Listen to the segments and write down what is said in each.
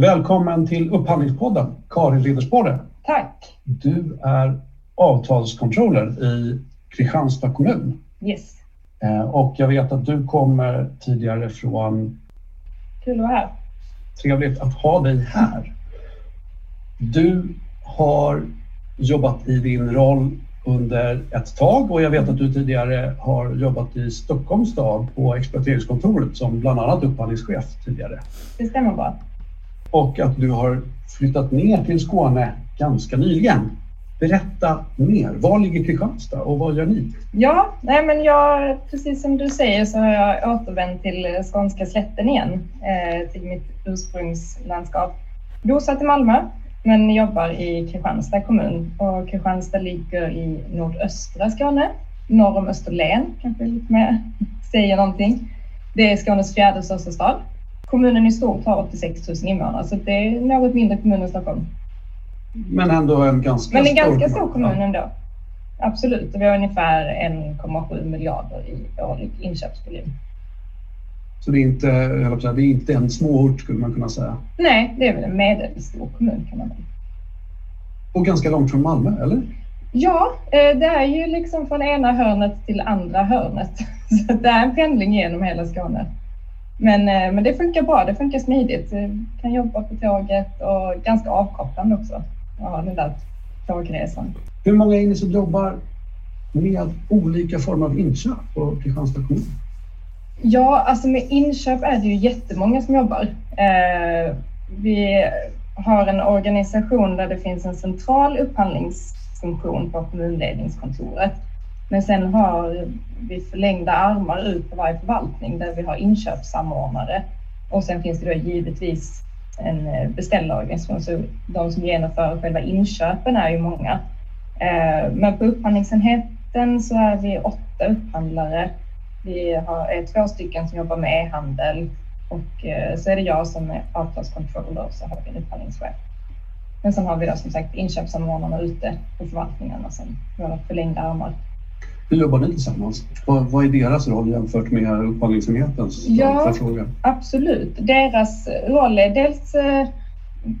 Välkommen till Upphandlingspodden, Karin Riddersporre. Tack. Du är avtalscontroller i Kristianstad kommun. Yes. Eh, och jag vet att du kommer tidigare från... Kul att vara här. Trevligt att ha dig här. Du har jobbat i din roll under ett tag och jag vet att du tidigare har jobbat i Stockholms stad på exploateringskontoret som bland annat upphandlingschef tidigare. Det stämmer bra. Och att du har flyttat ner till Skåne ganska nyligen. Berätta mer. Var ligger Kristianstad och vad gör ni? Ja, nej men jag, precis som du säger så har jag återvänt till skånska slätten igen, eh, till mitt ursprungslandskap. Bosatt i Malmö, men jobbar i Kristianstad kommun och Kristianstad ligger i nordöstra Skåne, norr om Österlen, kanske lite mer säger någonting. Det är Skånes fjärde största stad. Kommunen i stort har 86 000 invånare, så det är något mindre kommun än Stockholm. Men ändå en ganska Men en stor ganska stor kommun ändå. Absolut, och vi har ungefär 1,7 miljarder i årlig inköpsvolym. Så det är, inte, jag säga, det är inte en småort skulle man kunna säga. Nej, det är väl en medelstor kommun kan man väl. Och ganska långt från Malmö, eller? Ja, eh, det är ju liksom från ena hörnet till andra hörnet. Så det är en pendling genom hela Skåne. Men, eh, men det funkar bra, det funkar smidigt. Du kan jobba på tåget och ganska avkopplande också. Ja, den där tågresan. Hur många är ni som jobbar med olika former av inköp på Kristianstad kommun? Ja, alltså med inköp är det ju jättemånga som jobbar. Eh, vi har en organisation där det finns en central upphandlingsfunktion på kommunledningskontoret. Men sen har vi förlängda armar ut på varje förvaltning där vi har inköpssamordnare. Och sen finns det då givetvis en eh, beställarorganisation, så de som genomför själva inköpen är ju många. Eh, men på upphandlingsenheten så är vi åtta upphandlare vi har, är två stycken som jobbar med e-handel och eh, så är det jag som är avtalscontroller och så har vi en upphandlingschef. Men sen har vi då som sagt inköpssamordnarna ute på förvaltningarna som våra förlängda armar. Hur jobbar ni tillsammans? Vad, vad är deras roll jämfört med upphandlingsenhetens? Ja. Absolut. Deras roll är dels eh,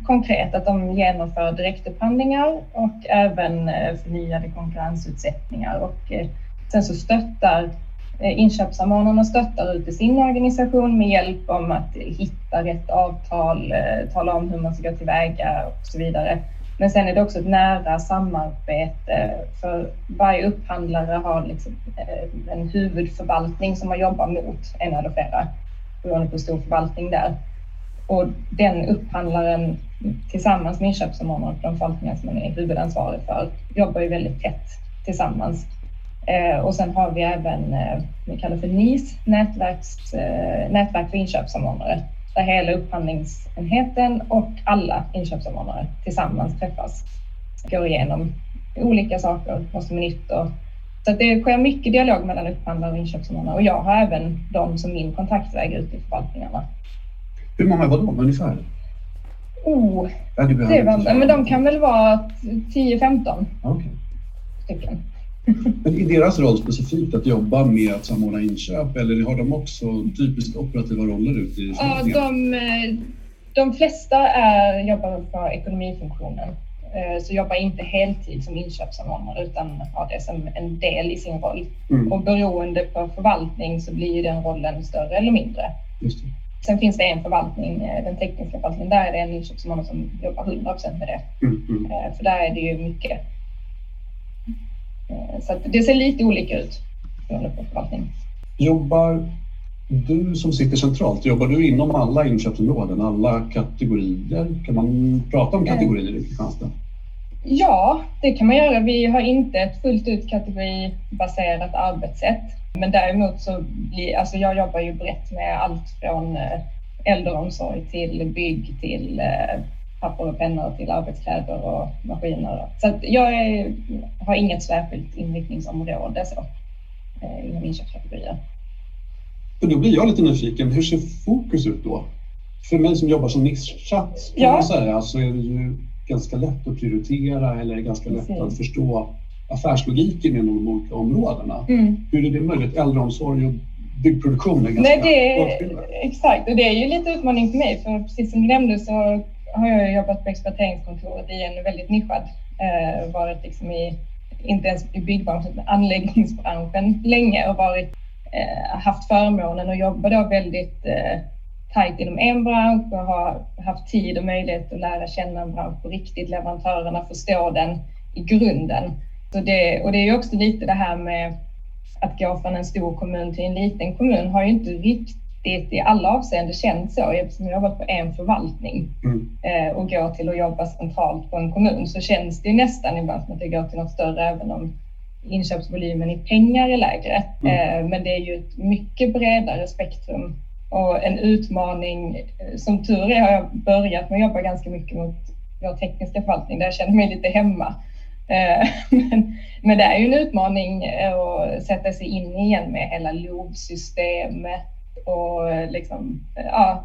konkret att de genomför direktupphandlingar och även eh, förnyade konkurrensutsättningar och eh, sen så stöttar inköpssamordnarna stöttar ut i sin organisation med hjälp om att hitta rätt avtal, tala om hur man ska gå tillväga och så vidare. Men sen är det också ett nära samarbete för varje upphandlare har liksom eh, en huvudförvaltning som man jobbar mot, en eller flera, beroende på hur stor förvaltning det är. Och den upphandlaren tillsammans med inköpssamordnaren och de förvaltningar som man är huvudansvarig för jobbar ju väldigt tätt tillsammans. Eh, och sen har vi även, eh, vi kallar för NIS, nätverks, nätverk för inköpssamordnare, där hela upphandlingsenheten och alla inköpssamordnare tillsammans träffas, går igenom olika saker, vad som är nytt och så det sker mycket dialog mellan upphandlare och inköpssamordnare och jag har även dem som min kontaktväg ute i förvaltningarna. Hur många var de ungefär? Oh, Ja, det var, men de kan väl vara 10-15 Okej. stycken. Men är deras roll specifikt att jobba med att samordna inköp eller har de också typiskt operativa roller ute i Ja, de, eh, de flesta är, jobbar på ekonomifunktionen, eh, så jobbar inte heltid som inköpssamordnare utan har det som en del i sin roll. Mm, Och beroende på förvaltning så blir den rollen större eller mindre. Sen finns det en förvaltning, eh, den tekniska förvaltningen, där är det en inköpssamordnare som jobbar 100% med det. Mm, mm. För där är det ju mycket. Eh, Så det ser lite olika ut beroende på förvaltning. Jobbar du som sitter centralt, jobbar du inom alla inköpsområden, alla kategorier? Kan man prata om kategorier i Kristianstad? Ja, det kan man göra. Vi har inte ett fullt ut kategoribaserat arbetssätt. Men däremot så blir, alltså jag jobbar ju brett med allt från eh, äldreomsorg till bygg till eh, papper och pennor till arbetskläder och maskiner. Så jag är, har inget särskilt inriktningsområde så, eh, inom inköpskategorier. För då blir jag lite nyfiken, hur ser fokus ut då? För mig som jobbar som nischat kan Ja. man säga så är det ju ganska lätt att prioritera eller ganska lätt Precis. att förstå affärslogiken inom de olika områdena. Mm. Hur är det möjligt? Äldreomsorg och byggproduktionen ganska Nej, det är, Exakt, och det är ju lite utmaning för mig, för precis som du nämnde så har jag jobbat på exploateringskontoret i en väldigt nischad, eh, varit liksom i, inte ens i byggbranschen, utan anläggningsbranschen länge och varit, eh, haft förmånen att jobba då väldigt eh, tajt inom en bransch och har haft tid och möjlighet att lära känna en bransch på riktigt, leverantörerna, förstå den i grunden. Så det, och det är ju också lite det här med att gå från en stor kommun till en liten kommun har ju inte riktigt i alla avseenden känts så eftersom jag jobbat på en förvaltning mm. eh, och går till att jobba centralt på en kommun så känns det nästan ibland som att jag går till något större även om inköpsvolymen i pengar är lägre. Mm. Eh, men det är ju ett mycket bredare spektrum och en utmaning. Eh, som tur är har jag börjat med att jobba ganska mycket mot vår tekniska förvaltning där jag känner mig lite hemma. Men, men det är ju en utmaning att sätta sig in igen med hela LOV-systemet och liksom, ja,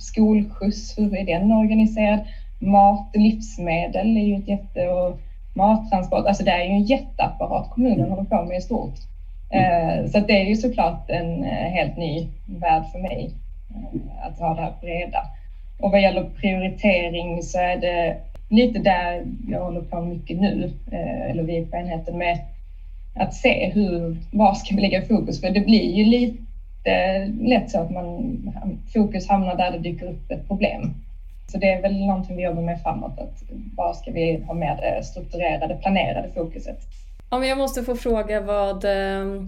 skolskjuts, hur är den organiserad? Mat och livsmedel är ju ett jätte... Och mattransport, alltså det är ju en jätteapparat kommunen håller på med i stort. Eh, så det är ju såklart en eh, helt ny värld för mig att ha det här breda. Och vad gäller prioritering så är det lite där jag håller på mycket nu, eh, eller vi på enheten, med att se hur, var ska vi lägga fokus? För det blir ju lite det är lätt så att man, fokus hamnar där det dyker upp ett problem. Så det är väl någonting vi jobbar med framåt, att vad ska vi ha med det eh, strukturerade, planerade fokuset? Om jag måste få fråga vad eh,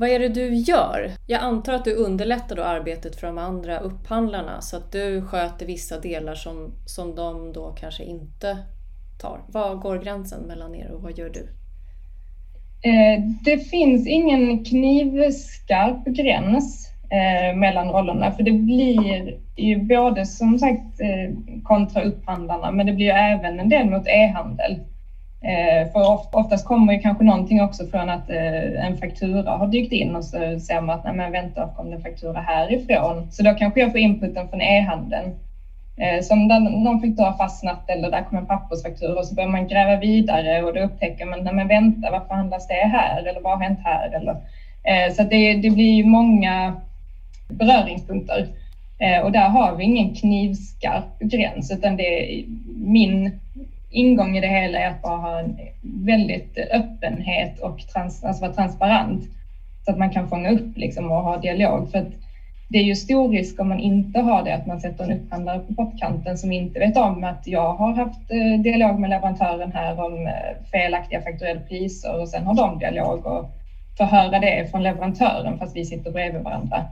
vad är det du gör? Jag antar att du underlättar då arbetet för de andra upphandlarna så att du sköter vissa delar som, som de då kanske inte tar. Var går gränsen mellan er och vad gör du? Eh, det finns ingen knivskarp gräns eh, mellan rollerna för det blir ju både som sagt eh, kontra upphandlarna men det blir även en del mot e-handel. För oftast kommer ju kanske någonting också från att en faktura har dykt in och så ser man att nej men vänta, kom det en faktura härifrån? Så då kanske jag får inputen från e-handeln. Eh, Som där någon faktura har fastnat eller där kommer en pappersfaktura och så börjar man gräva vidare och då upptäcker man, nej men vänta, varför handlas det här? Eller vad har hänt här? Eller, eh, så det, det blir ju många beröringspunkter. Eh, och där har vi ingen knivskarp gräns utan det är min ingång i det hela är att bara ha en väldigt öppenhet och trans, alltså vara transparent så att man kan fånga upp liksom och ha dialog. För att det är ju stor risk om man inte har det att man sätter en upphandlare på pottkanten som inte vet om att jag har haft eh, dialog med leverantören här om eh, felaktiga fakturerade priser och sen har de dialog och får höra det från leverantören fast vi sitter bredvid varandra.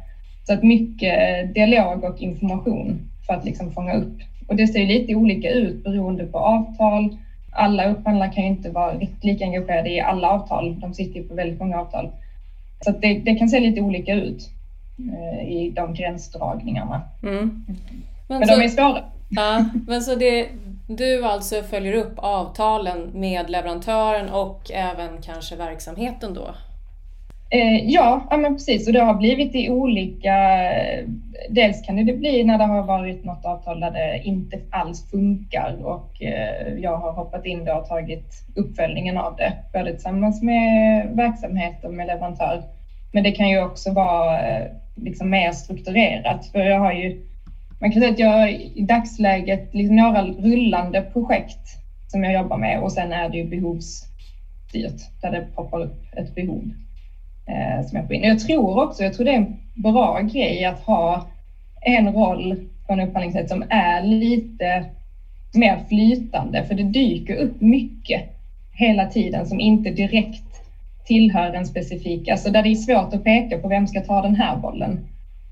Så att mycket eh, dialog och information för att liksom fånga upp och det ser ju lite olika ut beroende på avtal. Alla upphandlare kan ju inte vara riktigt lika engagerade i alla avtal. De sitter ju på väldigt många avtal. Så det, det, kan se lite olika ut i de gränsdragningarna. Mm. Men, men så, de är svåra. Ja, men så det, du alltså följer upp avtalen med leverantören och även kanske verksamheten då? Eh, ja, ja, men precis. Och det har blivit i olika... Dels kan det bli när det har varit något avtal där det inte alls funkar och eh, jag har hoppat in då och tagit uppföljningen av det, både tillsammans med verksamhet och med leverantör. Men det kan ju också vara eh, liksom mer strukturerat, för jag har ju... Man kan säga att jag har i dagsläget liksom några rullande projekt som jag jobbar med och sen är det ju behovsstyrt, där det poppar upp ett behov eh, som jag får in. Jag tror också, jag tror det är en bra grej att ha en roll på en upphandlingsrätt som är lite mer flytande, för det dyker upp mycket hela tiden som inte direkt tillhör en specifik, alltså där det är svårt att peka på vem ska ta den här bollen.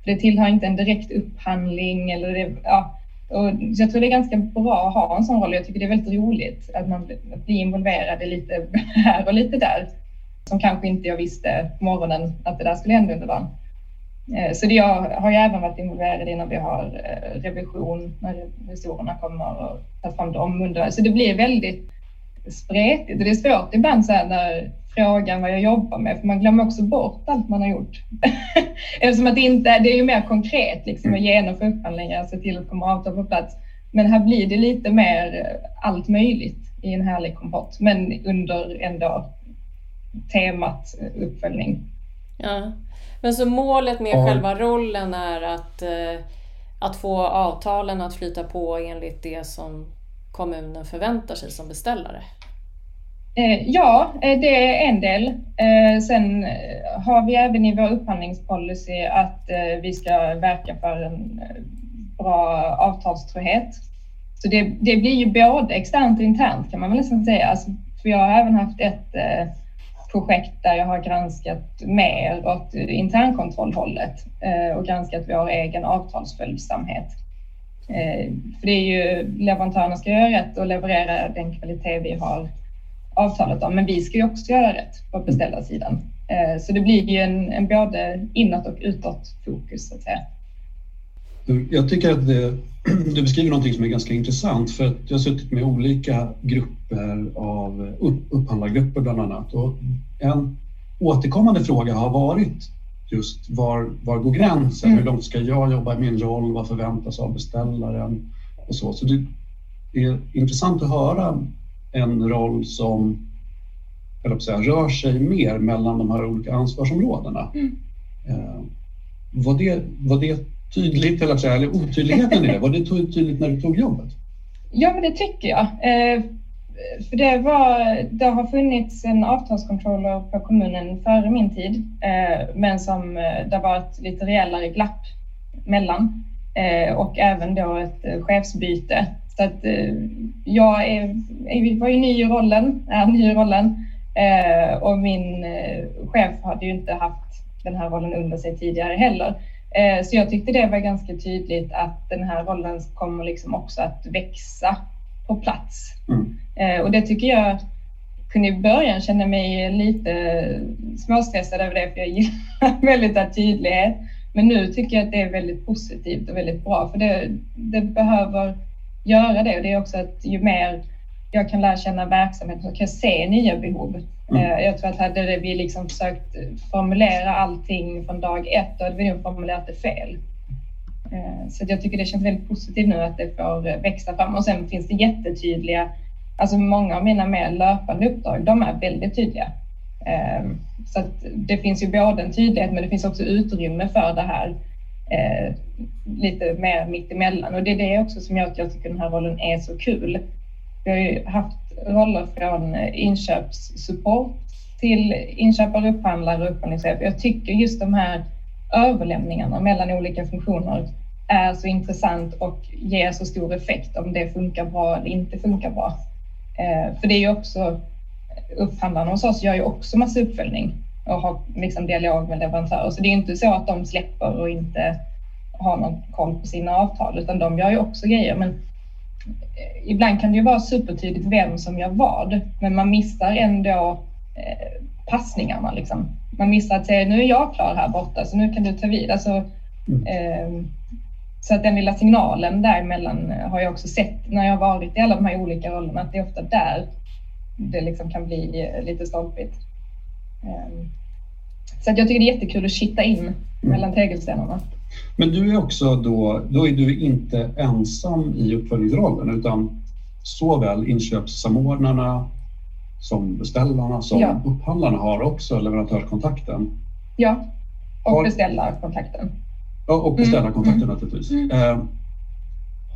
För det tillhör inte en direkt upphandling eller det, ja, och jag tror det är ganska bra att ha en sån roll. Jag tycker det är väldigt roligt att man blir involverad lite här och lite där som kanske inte jag visste på morgonen att det där skulle hända under dagen. Eh, så det jag har ju även varit involverad i när vi har eh, revision, när revisorerna kommer och tar fram dem under. Så det blir väldigt spretigt och det är svårt ibland så här när frågan vad jag jobbar med, för man glömmer också bort allt man har gjort. Eftersom att det inte det är ju mer konkret liksom att genomföra upphandlingar, se till att komma avtal på plats. Men här blir det lite mer allt möjligt i en härlig kompott, men under ändå temat uppföljning. Ja. Men så målet med ja. själva rollen är att, eh, att få avtalen att flyta på enligt det som kommunen förväntar sig som beställare? Eh, ja, eh, det är en del. Eh, sen har vi även i vår upphandlingspolicy att vi ska verka för en bra avtalstrohet. Så det, det blir ju både externt och internt kan man väl nästan säga. Alltså, för jag har även haft ett projekt där jag har granskat mer åt internkontrollhållet och granskat vår egen avtalsföljsamhet. För det är ju leverantörerna ska göra rätt och leverera den kvalitet vi har avtalet om, men vi ska ju också göra rätt på beställarsidan. Eh, så det blir ju en, en både inåt och utåt fokus så att säga. Jag tycker att det, du beskriver någonting som är ganska intressant för att jag har suttit med olika grupper av upphandlargrupper bland annat och en återkommande fråga har varit just var, var går gränsen? Mm. Hur långt ska jag jobba i min roll? Vad förväntas av beställaren? Och så. så det är intressant att höra en roll som eller säga, rör sig mer mellan de här olika ansvarsområdena. Mm. Eh, var, det, var det tydligt, eller, säga, eller otydligheten i det, var det tydligt när du tog jobbet? Ja, men det tycker jag. Eh, för det, var, det har funnits en avtalskontroller på kommunen före min tid, eh, men som det har varit lite rejälare glapp mellan och även då ett chefsbyte. Så att jag är, var ju ny i rollen, är ny i rollen och min chef hade ju inte haft den här rollen under sig tidigare heller. Så jag tyckte det var ganska tydligt att den här rollen kommer liksom också att växa på plats. Mm. Eh, och det tycker jag kunde i början känna mig lite småstressad över det, för jag gillar väldigt tydlighet. Men nu tycker jag att det är väldigt positivt och väldigt bra, för det, det behöver göra det. Och det är också att ju mer jag kan lära känna verksamheten så kan jag se nya behov. Mm. Eh, jag tror att hade vi liksom försökt formulera allting från dag ett, då hade vi nog formulerat det fel. Eh, så jag tycker det känns väldigt positivt nu att det får växa fram och sen finns det jättetydliga, alltså många av mina mer löpande uppdrag, de är väldigt tydliga. Eh, så det finns ju både en tydlighet men det finns också utrymme för det här eh, lite mer mittemellan och det är det också som gör att jag tycker den här rollen är så kul. Vi har ju haft roller från inköpssupport till inköpare, upphandlare och upphandlingschef. Jag tycker just de här överlämningarna mellan olika funktioner är så intressant och ger så stor effekt om det funkar bra eller inte funkar bra. Eh, för det är ju också upphandlarna hos oss gör ju också massa uppföljning och har liksom dialog med leverantörer. Så det är inte så att de släpper och inte har någon koll på sina avtal, utan de gör ju också grejer. Men eh, ibland kan det ju vara supertydligt vem som gör vad, men man missar ändå eh, passningarna. Liksom. Man missar att säga nu är jag klar här borta så nu kan du ta vid. Alltså, eh, så att den lilla signalen däremellan har jag också sett när jag varit i alla de här olika rollerna att det är ofta där det liksom kan bli lite stolpigt. Eh, så att jag tycker det är jättekul att kitta in mm. mellan tegelstenarna. Men du är också då, då är du inte ensam i uppföljningsrollen utan såväl inköpssamordnarna som beställarna som ja. upphandlarna har också leverantörskontakten. Ja, och har... beställarkontakten. Ja, och mm. beställarkontakten mm. naturligtvis. Mm. Eh,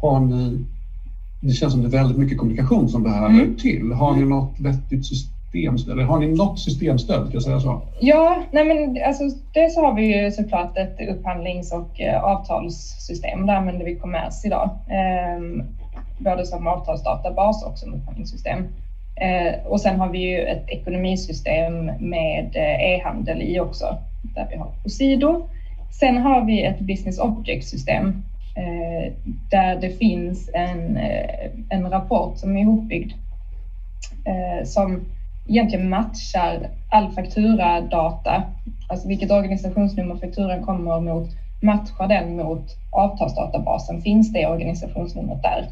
har ni, det känns som det är väldigt mycket kommunikation som behöver mm. till. Har ni något vettigt system, eller har ni något systemstöd? Ska jag säga så? Ja, nej men alltså, dels har vi ju såklart ett upphandlings och eh, avtalssystem. Där använder vi kommers idag. Eh, både som avtalsdatabas och som upphandlingssystem. Eh, och sen har vi ju ett ekonomisystem med eh, e-handel i också, där vi har Posido. Sen har vi ett business object-system eh, där det finns en, eh, en rapport som är ihopbyggd eh, som egentligen matchar all fakturadata, alltså vilket organisationsnummer fakturan kommer mot, matchar den mot avtalsdatabasen. Finns det organisationsnumret där?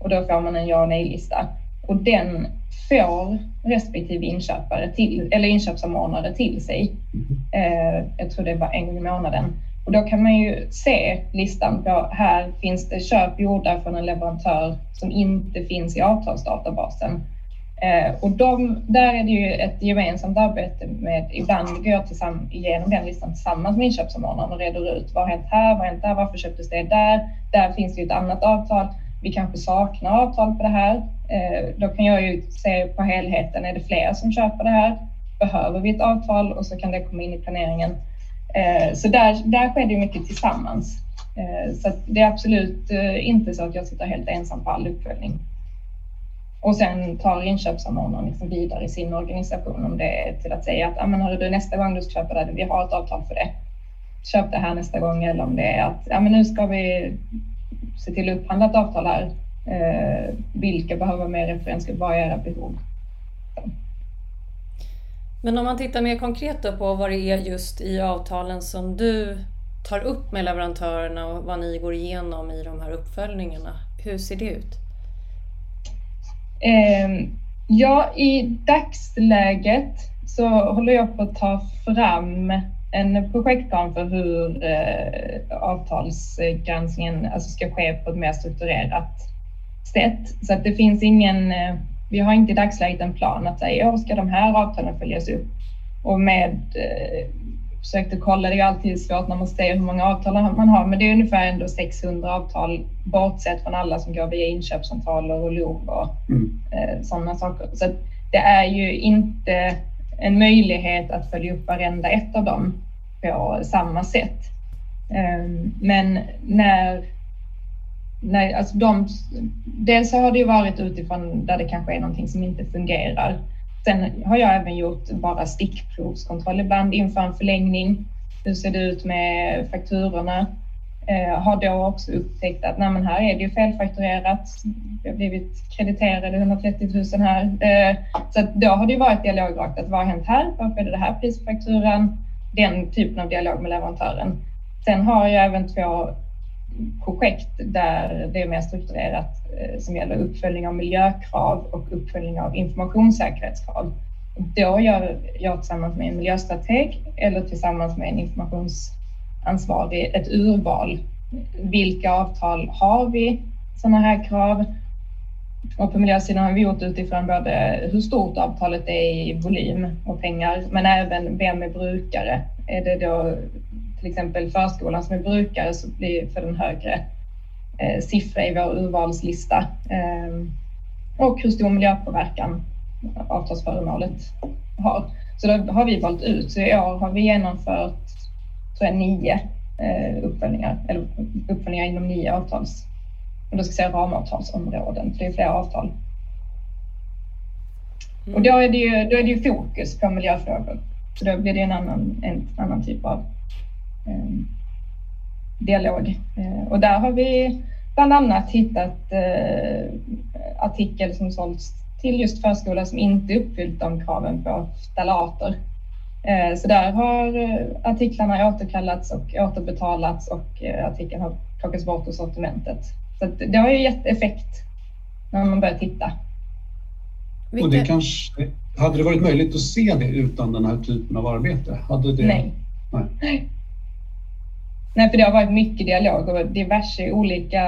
Och då får man en ja och nej-lista. Och den får respektive inköpare till, eller inköpssamordnare till sig. Eh, jag tror det var en gång i månaden. Och då kan man ju se listan på här finns det köp gjorda från en leverantör som inte finns i avtalsdatabasen. Eh, och de, där är det ju ett gemensamt arbete med, ibland går jag tillsammans, igenom den listan tillsammans med inköpssamordnaren och reder ut vad har hänt här, vad har hänt där, varför köptes det där? Där finns det ju ett annat avtal. Vi kanske saknar avtal på det här. Eh, då kan jag ju se på helheten, är det fler som köper det här? Behöver vi ett avtal? Och så kan det komma in i planeringen. Eh, så där, där sker det mycket tillsammans. Så det är absolut inte så att jag sitter helt ensam på all uppföljning. Och sen tar inköpssamordnaren liksom vidare i sin organisation om det är till att säga att men hörru, nästa gång du ska köpa det, vi har ett avtal för det. Köp det här nästa gång eller om det är att ah, men nu ska vi se till att upphandla ett avtal här. Eh, vilka behöver mer referensgrupp? Vad är era behov? Men om man tittar mer konkret på vad det är just i avtalen som du tar upp med leverantörerna och vad ni går igenom i de här uppföljningarna. Hur ser det ut? Eh, ja, i dagsläget så håller jag på att ta fram en projektplan för hur eh, avtalsgranskningen alltså ska ske på ett mer strukturerat sätt. Så att det finns ingen, eh, vi har inte i dagsläget en plan att säga, ja, ska de här avtalen följas upp? Och med eh, försökte kolla, det är alltid svårt när man ser hur många avtal man har, men det är ungefär ändå 600 avtal bortsett från alla som går via inköpscentraler och LOV och mm. eh, sådana saker. Så det är ju inte en möjlighet att följa upp varenda ett av dem på samma sätt. Eh, men när, när alltså de, dels har det ju varit utifrån där det kanske är någonting som inte fungerar Sen har jag även gjort bara stickprovskontroll ibland inför en förlängning. Hur ser det ut med fakturorna? Eh, har då också upptäckt att nej, men här är det ju felfakturerat. Vi har blivit krediterade 130 000 här. Eh, så då har det ju varit dialog rakt att vad har hänt här? Varför är det det här priset på fakturan? Den typen av dialog med leverantören. Sen har jag även två projekt där det är mer strukturerat eh, som gäller uppföljning av miljökrav och uppföljning av informationssäkerhetskrav. Då gör jag tillsammans med en miljöstrateg eller tillsammans med en informationsansvarig ett urval. Vilka avtal har vi sådana här krav? Och på miljösidan har vi gjort utifrån både hur stort avtalet är i volym och pengar, men även vem är brukare? Är det då till exempel förskolan som är brukare så blir för en högre eh, siffra i vår urvalslista. Eh, och hur stor miljöpåverkan avtalsföremålet har. Så då har vi valt ut. Så i år har vi genomfört tror jag, nio eh, uppföljningar, eller uppföljningar inom nio avtals, och då ska säga ramavtalsområden, för det är flera avtal. Mm. Och då är, det ju, då är det ju fokus på miljöfrågor. Så då blir det en annan, en annan typ av dialog. Eh, och där har vi bland annat hittat eh, artikel som sålts till just förskolor som inte uppfyllt de kraven på ftalater. Så där har artiklarna återkallats och återbetalats och artikeln har plockats bort ur sortimentet. Så det har ju gett effekt när man börjar titta. Och det kanske, hade det varit möjligt att se det utan den här typen av arbete? Hade det... Nej. Nej. Nej, för det har varit mycket dialog och diverse olika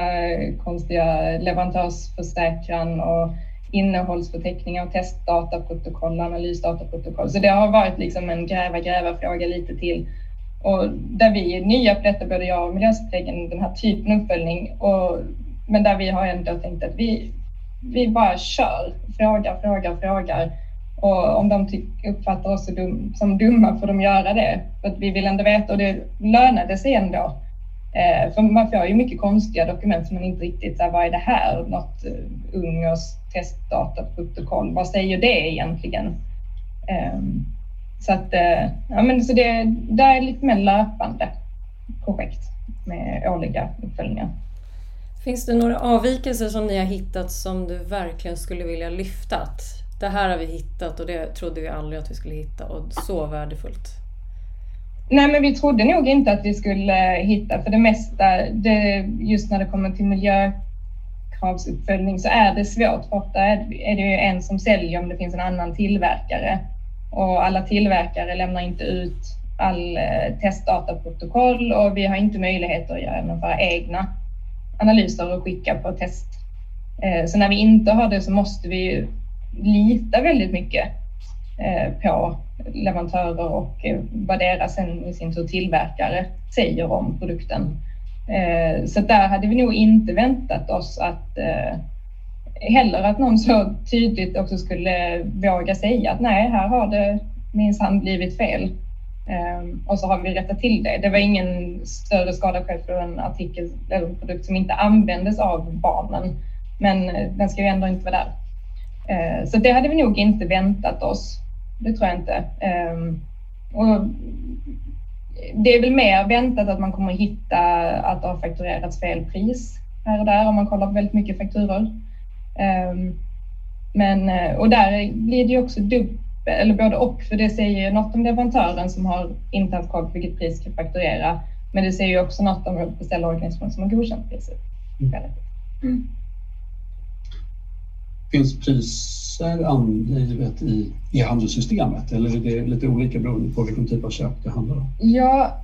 konstiga leverantörsförsäkran och innehållsförteckningar och testdataprotokoll, analysdataprotokoll. Så det har varit liksom en gräva, gräva fråga lite till. Och där vi är nya på detta, både jag och miljöstrategen, den här typen av uppföljning. Och, men där vi har ändå tänkt att vi, vi bara kör, frågar, frågar, frågar och om de uppfattar oss som dumma får de göra det. För att vi vill ändå veta och det lönade sig ändå. Eh, för man får ju mycket konstiga dokument som man inte riktigt, så vad är det här? Något eh, uh, Ungers testdataprotokoll, vad säger det egentligen? Ehm, så att, eh, ja men så det, det är lite mer löpande projekt med årliga uppföljningar. Finns det några avvikelser som ni har hittat som du verkligen skulle vilja lyfta? Det här har vi hittat och det trodde vi aldrig att vi skulle hitta och så värdefullt. Nej, men vi trodde nog inte att vi skulle hitta, för det mesta, det, just när det kommer till miljökravsuppföljning så är det svårt, ofta är det ju en som säljer om det finns en annan tillverkare och alla tillverkare lämnar inte ut all eh, testdataprotokoll och vi har inte möjlighet att göra några egna analyser och skicka på test. Eh, så när vi inte har det så måste vi litar väldigt mycket eh, på leverantörer och eh, vad deras sen i sin tur tillverkare säger om produkten. Eh, så där hade vi nog inte väntat oss att heller att någon så tydligt också skulle våga säga att nej, här har det minsann blivit fel. Ehm, och så har vi rättat till det. Det var ingen större skada skedd för en artikel eller en produkt som inte användes av barnen. Men den ska ju ändå inte vara där. Så det hade vi nog inte väntat oss. Det tror jag inte. Och det är väl mer väntat att man kommer att hitta att det har fakturerats fel pris här och där om man kollar på väldigt mycket fakturor. Ehm, men, eh, och där blir det ju också dubbel, eller både och, för det säger något om leverantören som har inte haft koll på vilket pris ska fakturera, men det säger ju också något om beställarorganisationen som har godkänt priset. Mm. Finns priser angivet i e-handelssystemet eller är det lite olika beroende på vilken typ av köp det handlar om? Ja,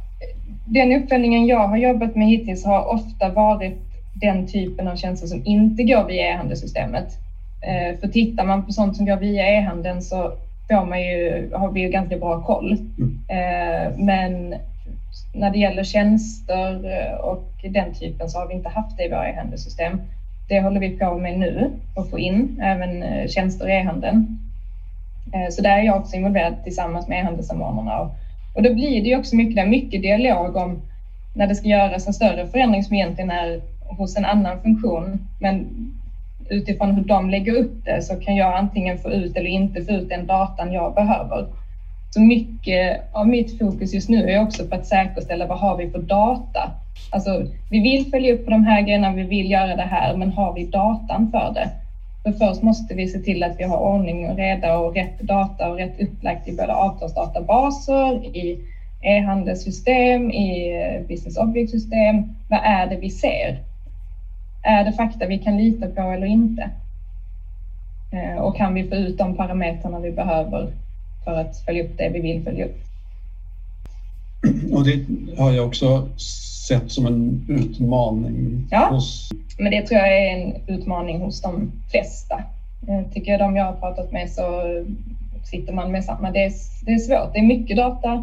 den uppföljningen jag har jobbat med hittills har ofta varit den typen av tjänster som inte går via e-handelssystemet. Eh, för tittar man på sånt som går via e-handeln så får man ju, har vi ju ganska bra koll. Mm. Eh, men när det gäller tjänster och den typen så har vi inte haft det i våra e-handelssystem. Det håller vi på med nu att få in, även eh, tjänster i e-handeln. Eh, så där är jag också involverad tillsammans med e-handelssamordnarna. Och då blir det ju också mycket, mycket dialog om när det ska göras en större förändring som egentligen är hos en annan funktion. Men utifrån hur de lägger upp det så kan jag antingen få ut eller inte få ut den datan jag behöver. Så mycket av mitt fokus just nu är också på att säkerställa vad har vi för data? Alltså, vi vill följa upp på de här grejerna, vi vill göra det här, men har vi datan för det? För först måste vi se till att vi har ordning och reda och rätt data och rätt upplagt i både avtalsdatabaser, i e-handelssystem, i business object-system. Vad är det vi ser? Är det fakta vi kan lita på eller inte? Eh, och kan vi få ut de parametrarna vi behöver för att följa upp det vi vill följa upp? Och det har jag också sett som en utmaning. Ja, hos... men det tror jag är en utmaning hos de flesta. Eh, tycker jag de jag har pratat med så sitter man med samma. Det är, det är svårt. Det är mycket data.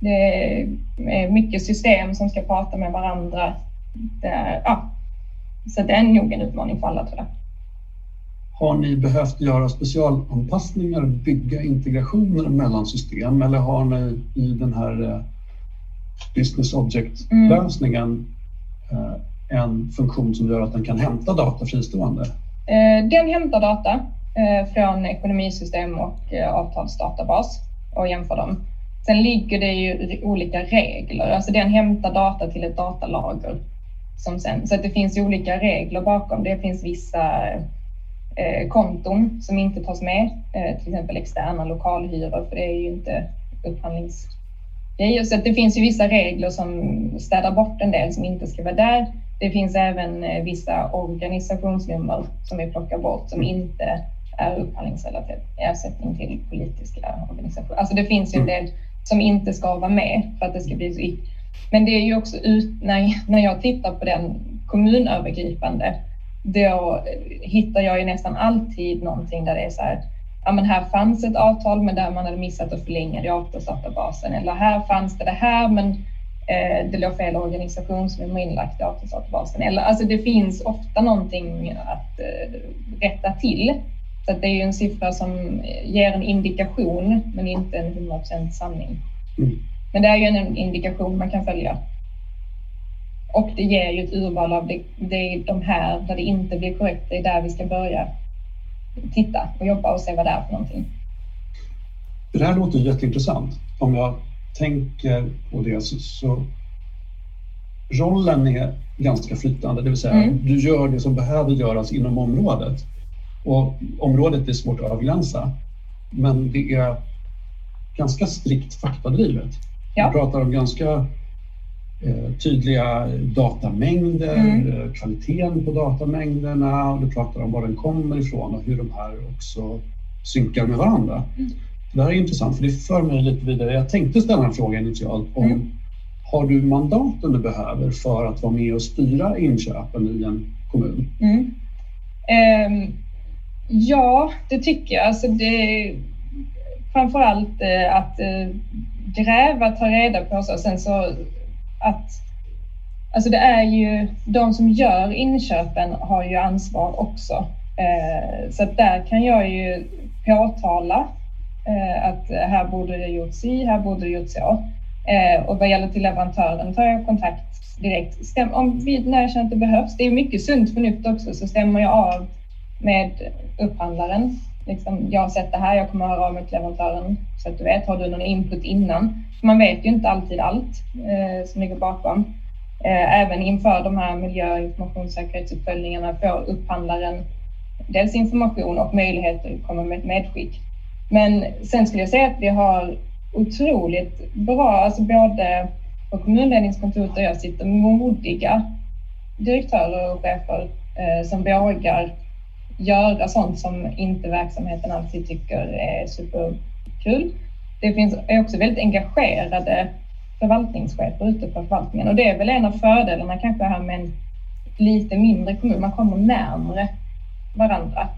Det är mycket system som ska prata med varandra. Är, ja, så det är nog en utmaning för alla tror jag. Har ni behövt göra specialanpassningar, bygga integrationer mellan system eller har ni i den här eh, business object-lösningen mm. en funktion som gör att den kan hämta data fristående? Eh, den hämtar data från ekonomisystem och avtalsdatabas och jämför dem. Sen ligger det ju olika regler, alltså den hämtar data till ett datalager som sen, så att det finns olika regler bakom. Det finns vissa eh, konton som inte tas med, eh, till exempel externa lokalhyror, för det är ju inte upphandlingsgrejer. Så det finns ju vissa regler som städar bort en del som inte ska vara där. Det finns även eh, vissa organisationsnummer som vi plockar bort som inte är upphandlingsrelaterat ersättning till politiska organisationer. Alltså det finns ju en mm. del som inte ska vara med för att det ska bli så men det är ju också ut, när, när jag tittar på den kommunövergripande, då hittar jag ju nästan alltid någonting där det är så här, ja men här fanns ett avtal men där man hade missat att förlänga det i avtalsdatabasen eller här fanns det det här men eh, det låg fel organisationsnummer inlagt i avtalsdatabasen. Eller, alltså det finns ofta någonting att eh, rätta till. Så det är ju en siffra som ger en indikation men inte en 100% sanning. Mm. Men det är ju en indikation man kan följa. Och det ger ju ett urval av det, det är de här där det inte blir korrekt, det är där vi ska börja titta och jobba och se vad det är för någonting. Det här låter jätteintressant. Om jag tänker på det så, så rollen är ganska flytande, det vill säga mm. du gör det som behöver göras inom området. Och området är svårt att avgränsa, men det är ganska strikt faktadrivet. Ja. Vi pratar om ganska tydliga datamängder, mm. Eh, kvaliteten på datamängderna och du pratar om var den kommer ifrån och hur de här också synkar med varandra. Mm. Det här är intressant för det för mig lite vidare. Jag tänkte ställa en fråga initialt om mm. har du mandaten du behöver för att vara med och styra inköpen i en kommun? Um, Ja, det tycker jag. Alltså det, framförallt eh, att eh, gräva, ta reda på så. Sen så att Alltså det är ju de som gör inköpen har ju ansvar också. Eh, så att där kan jag ju påtala eh, att här borde det gjorts i, här borde det gjorts så. Eh, och vad gäller till leverantören tar jag kontakt direkt. Stäm, om vi, när jag känner att det behövs, det är mycket sunt förnuft också, så stämmer jag av med upphandlaren. Liksom, jag har sett det här, jag kommer att höra av mig till leverantören så att du vet, har du någon input innan? Man vet ju inte alltid allt eh, som ligger bakom. Eh, även inför de här miljö och informationssäkerhetsuppföljningarna får upphandlaren dels information och möjligheter att komma med ett medskick. Men sen skulle jag säga att vi har otroligt bra, alltså både på kommunledningskontoret där jag sitter, modiga direktörer och chefer eh, som vågar göra sånt som inte verksamheten alltid tycker är kul. Det finns är också väldigt engagerade förvaltningschefer ute på förvaltningen och det är väl en av fördelarna kanske här med en lite mindre kommun. Man kommer närmre varandra.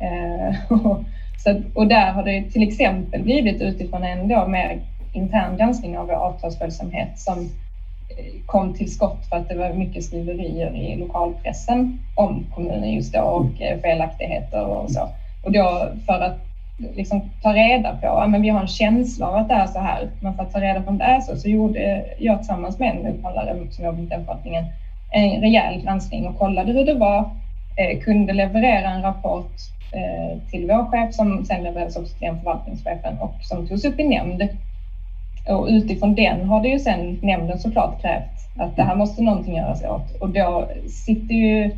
Eh, och, så, och där har det till exempel blivit utifrån en då mer intern granskning av vår avtalsföljsamhet som eh, kom till skott för att det var mycket skriverier i lokalpressen om kommunen just då och eh, felaktigheter och så. Och då för att liksom ta reda på, ja, men vi har en känsla av att det är så här, men för att ta reda på om det är så, så gjorde jag tillsammans med en upphandlare som jobbar med den förvaltningen en rejäl granskning och kollade hur det var, eh, kunde leverera en rapport eh, till vår chef som sen levererades också till den förvaltningschefen och som togs upp i nämnd. Och utifrån den har det ju sen nämnden såklart krävt att det här måste någonting göras åt. Och då sitter ju,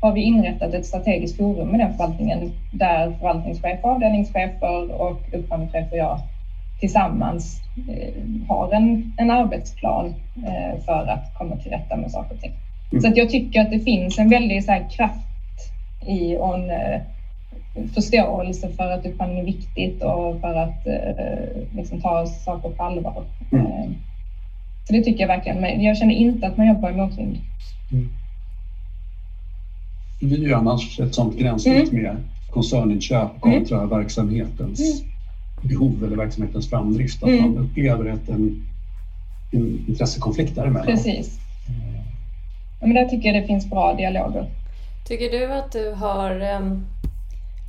har vi inrättat ett strategiskt forum i den förvaltningen där förvaltningschefer, avdelningschefer och upphandlingschefer och jag tillsammans eh, har en, en arbetsplan eh, för att komma till rätta med saker och ting. Mm. Så att jag tycker att det finns en väldig så kraft i och en, eh, förståelse för att upphandling är viktigt och för att liksom ta saker på allvar. Mm. Så det tycker jag verkligen. Men jag känner inte att man jobbar i motvind. Mm. Det blir ju annars ett sådant gränssnitt mm. med koncerninköp kontra mm. verksamhetens mm. behov eller verksamhetens framdrift. Att mm. man upplever ett, en, en intressekonflikt däremellan. Precis. Ja, men där tycker jag det finns bra dialoger. Tycker du att du har um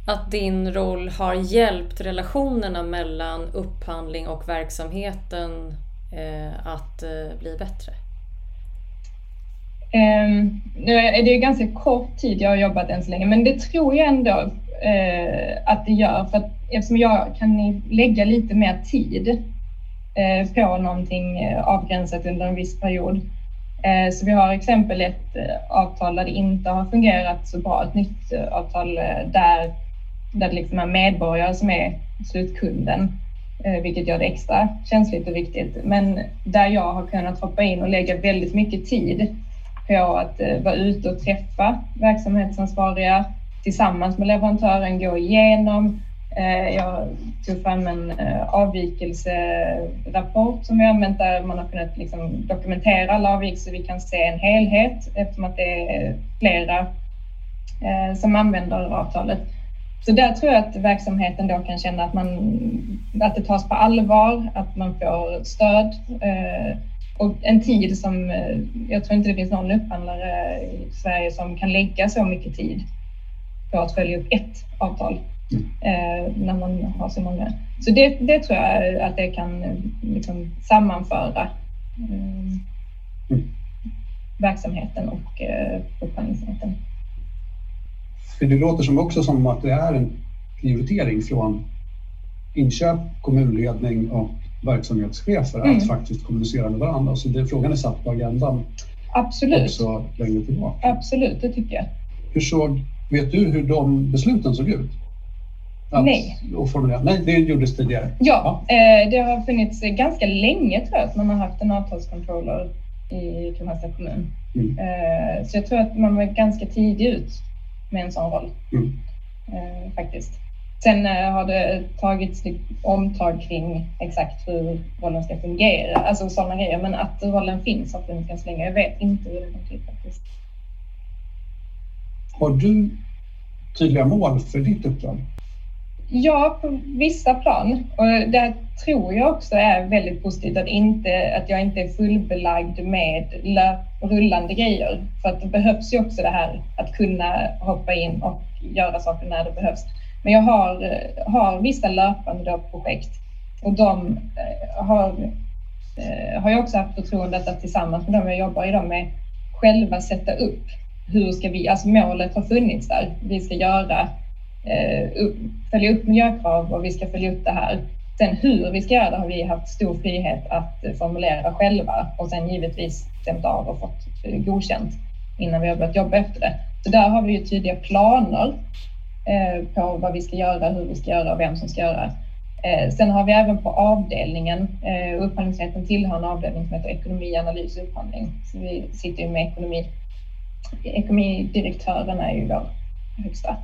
att din roll har hjälpt relationerna mellan upphandling och verksamheten eh, att eh, bli bättre? Ehm, nu är det ganska kort tid jag har jobbat än så länge, men det tror jag ändå eh, att det gör. För att eftersom jag kan lägga lite mer tid eh, på någonting eh, avgränsat under en viss period. Så vi har exempel ett avtal där det inte har fungerat så bra, ett nytt avtal där där det liksom är medborgare som är slutkunden, vilket gör det extra känsligt och viktigt. Men där jag har kunnat hoppa in och lägga väldigt mycket tid på att eh, vara ute och träffa verksamhetsansvariga tillsammans med leverantören, gå igenom. Eh, jag tog fram en eh, avvikelserapport som vi använt där man har kunnat liksom dokumentera alla avvikelser. Vi kan se en helhet eftersom att det är flera eh, som använder avtalet. Så där tror jag att verksamheten då kan känna att, man, att det tas på allvar, att man får stöd eh, och en tid som eh, jag tror inte det finns någon upphandlare i Sverige som kan lägga så mycket tid på att följa upp ett avtal eh, när man har så många. Så det, det tror jag att det kan liksom sammanföra mm. verksamheten och upphandlingsenheten. För det låter som också som att det är en prioritering från inköp, kommunledning och verksamhetschefer mm. att faktiskt kommunicera med varandra. Så det, frågan är satt på agendan Absolut. också längre tillbaka. Absolut, det tycker jag. Hur såg, vet du hur de besluten såg ut? Att, Nej. Nej, det gjordes tidigare. Ja, ja. Eh, det har funnits ganska länge tror jag att man har haft en avtalskontroller i Kristianstads kommun. Mm. Eh, så jag tror att man var ganska tidig ut med en sån roll. Mm. Eh, faktiskt. Sen eh, har det tagits omtag kring exakt hur rollen ska fungera, alltså sådana grejer. Men att rollen finns har funnits ganska länge. Jag vet inte hur det går till faktiskt. Har du tydliga mål för ditt uppdrag? Ja, på vissa plan. Och det tror jag också är väldigt positivt att, inte, att jag inte är fullbelagd med rullande grejer. För att det behövs ju också det här att kunna hoppa in och göra saker när det behövs. Men jag har, eh, har vissa löpande projekt och de eh, har, eh, har jag också haft förtroendet att tillsammans med dem jag jobbar idag med själva sätta upp hur ska vi, alltså målet har funnits där. Vi ska göra, följa upp miljökrav och vi ska följa upp det här. Sen hur vi ska göra det har vi haft stor frihet att formulera själva och sen givetvis stämt av och fått godkänt innan vi har börjat jobba efter det. Så där har vi ju tydliga planer på vad vi ska göra, hur vi ska göra och vem som ska göra. Eh, sen har vi även på avdelningen, eh, upphandlingsrätten tillhör en avdelning som heter ekonomi, analys och upphandling. Så vi sitter ju med ekonomi. Ekonomidirektören är ju vår högsta.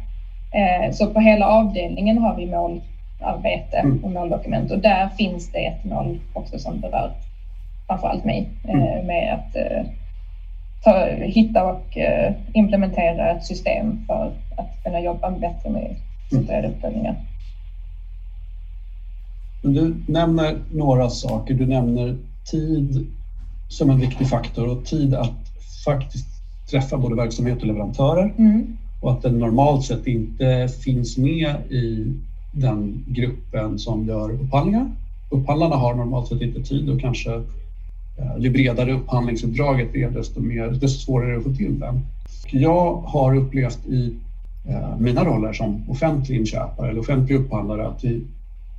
Så på hela avdelningen har vi målarbete och mm. måldokument och där finns det ett mål också som berör framförallt mig mm. med att ta, hitta och uh, implementera ett system för att kunna jobba bättre med strukturerade mm. uppföljningar. Du nämner några saker. Du nämner tid som en viktig faktor och tid att faktiskt träffa både verksamhet och leverantörer mm. och att den normalt sett inte finns med i den gruppen som gör upphandlingar. Upphandlarna har normalt sett inte tid och kanske Eh, ju bredare upphandlingsuppdraget är, desto, mer, desto svårare är det att få till den. Jag har upplevt i eh, mina roller som offentlig inköpare eller offentlig upphandlare att vi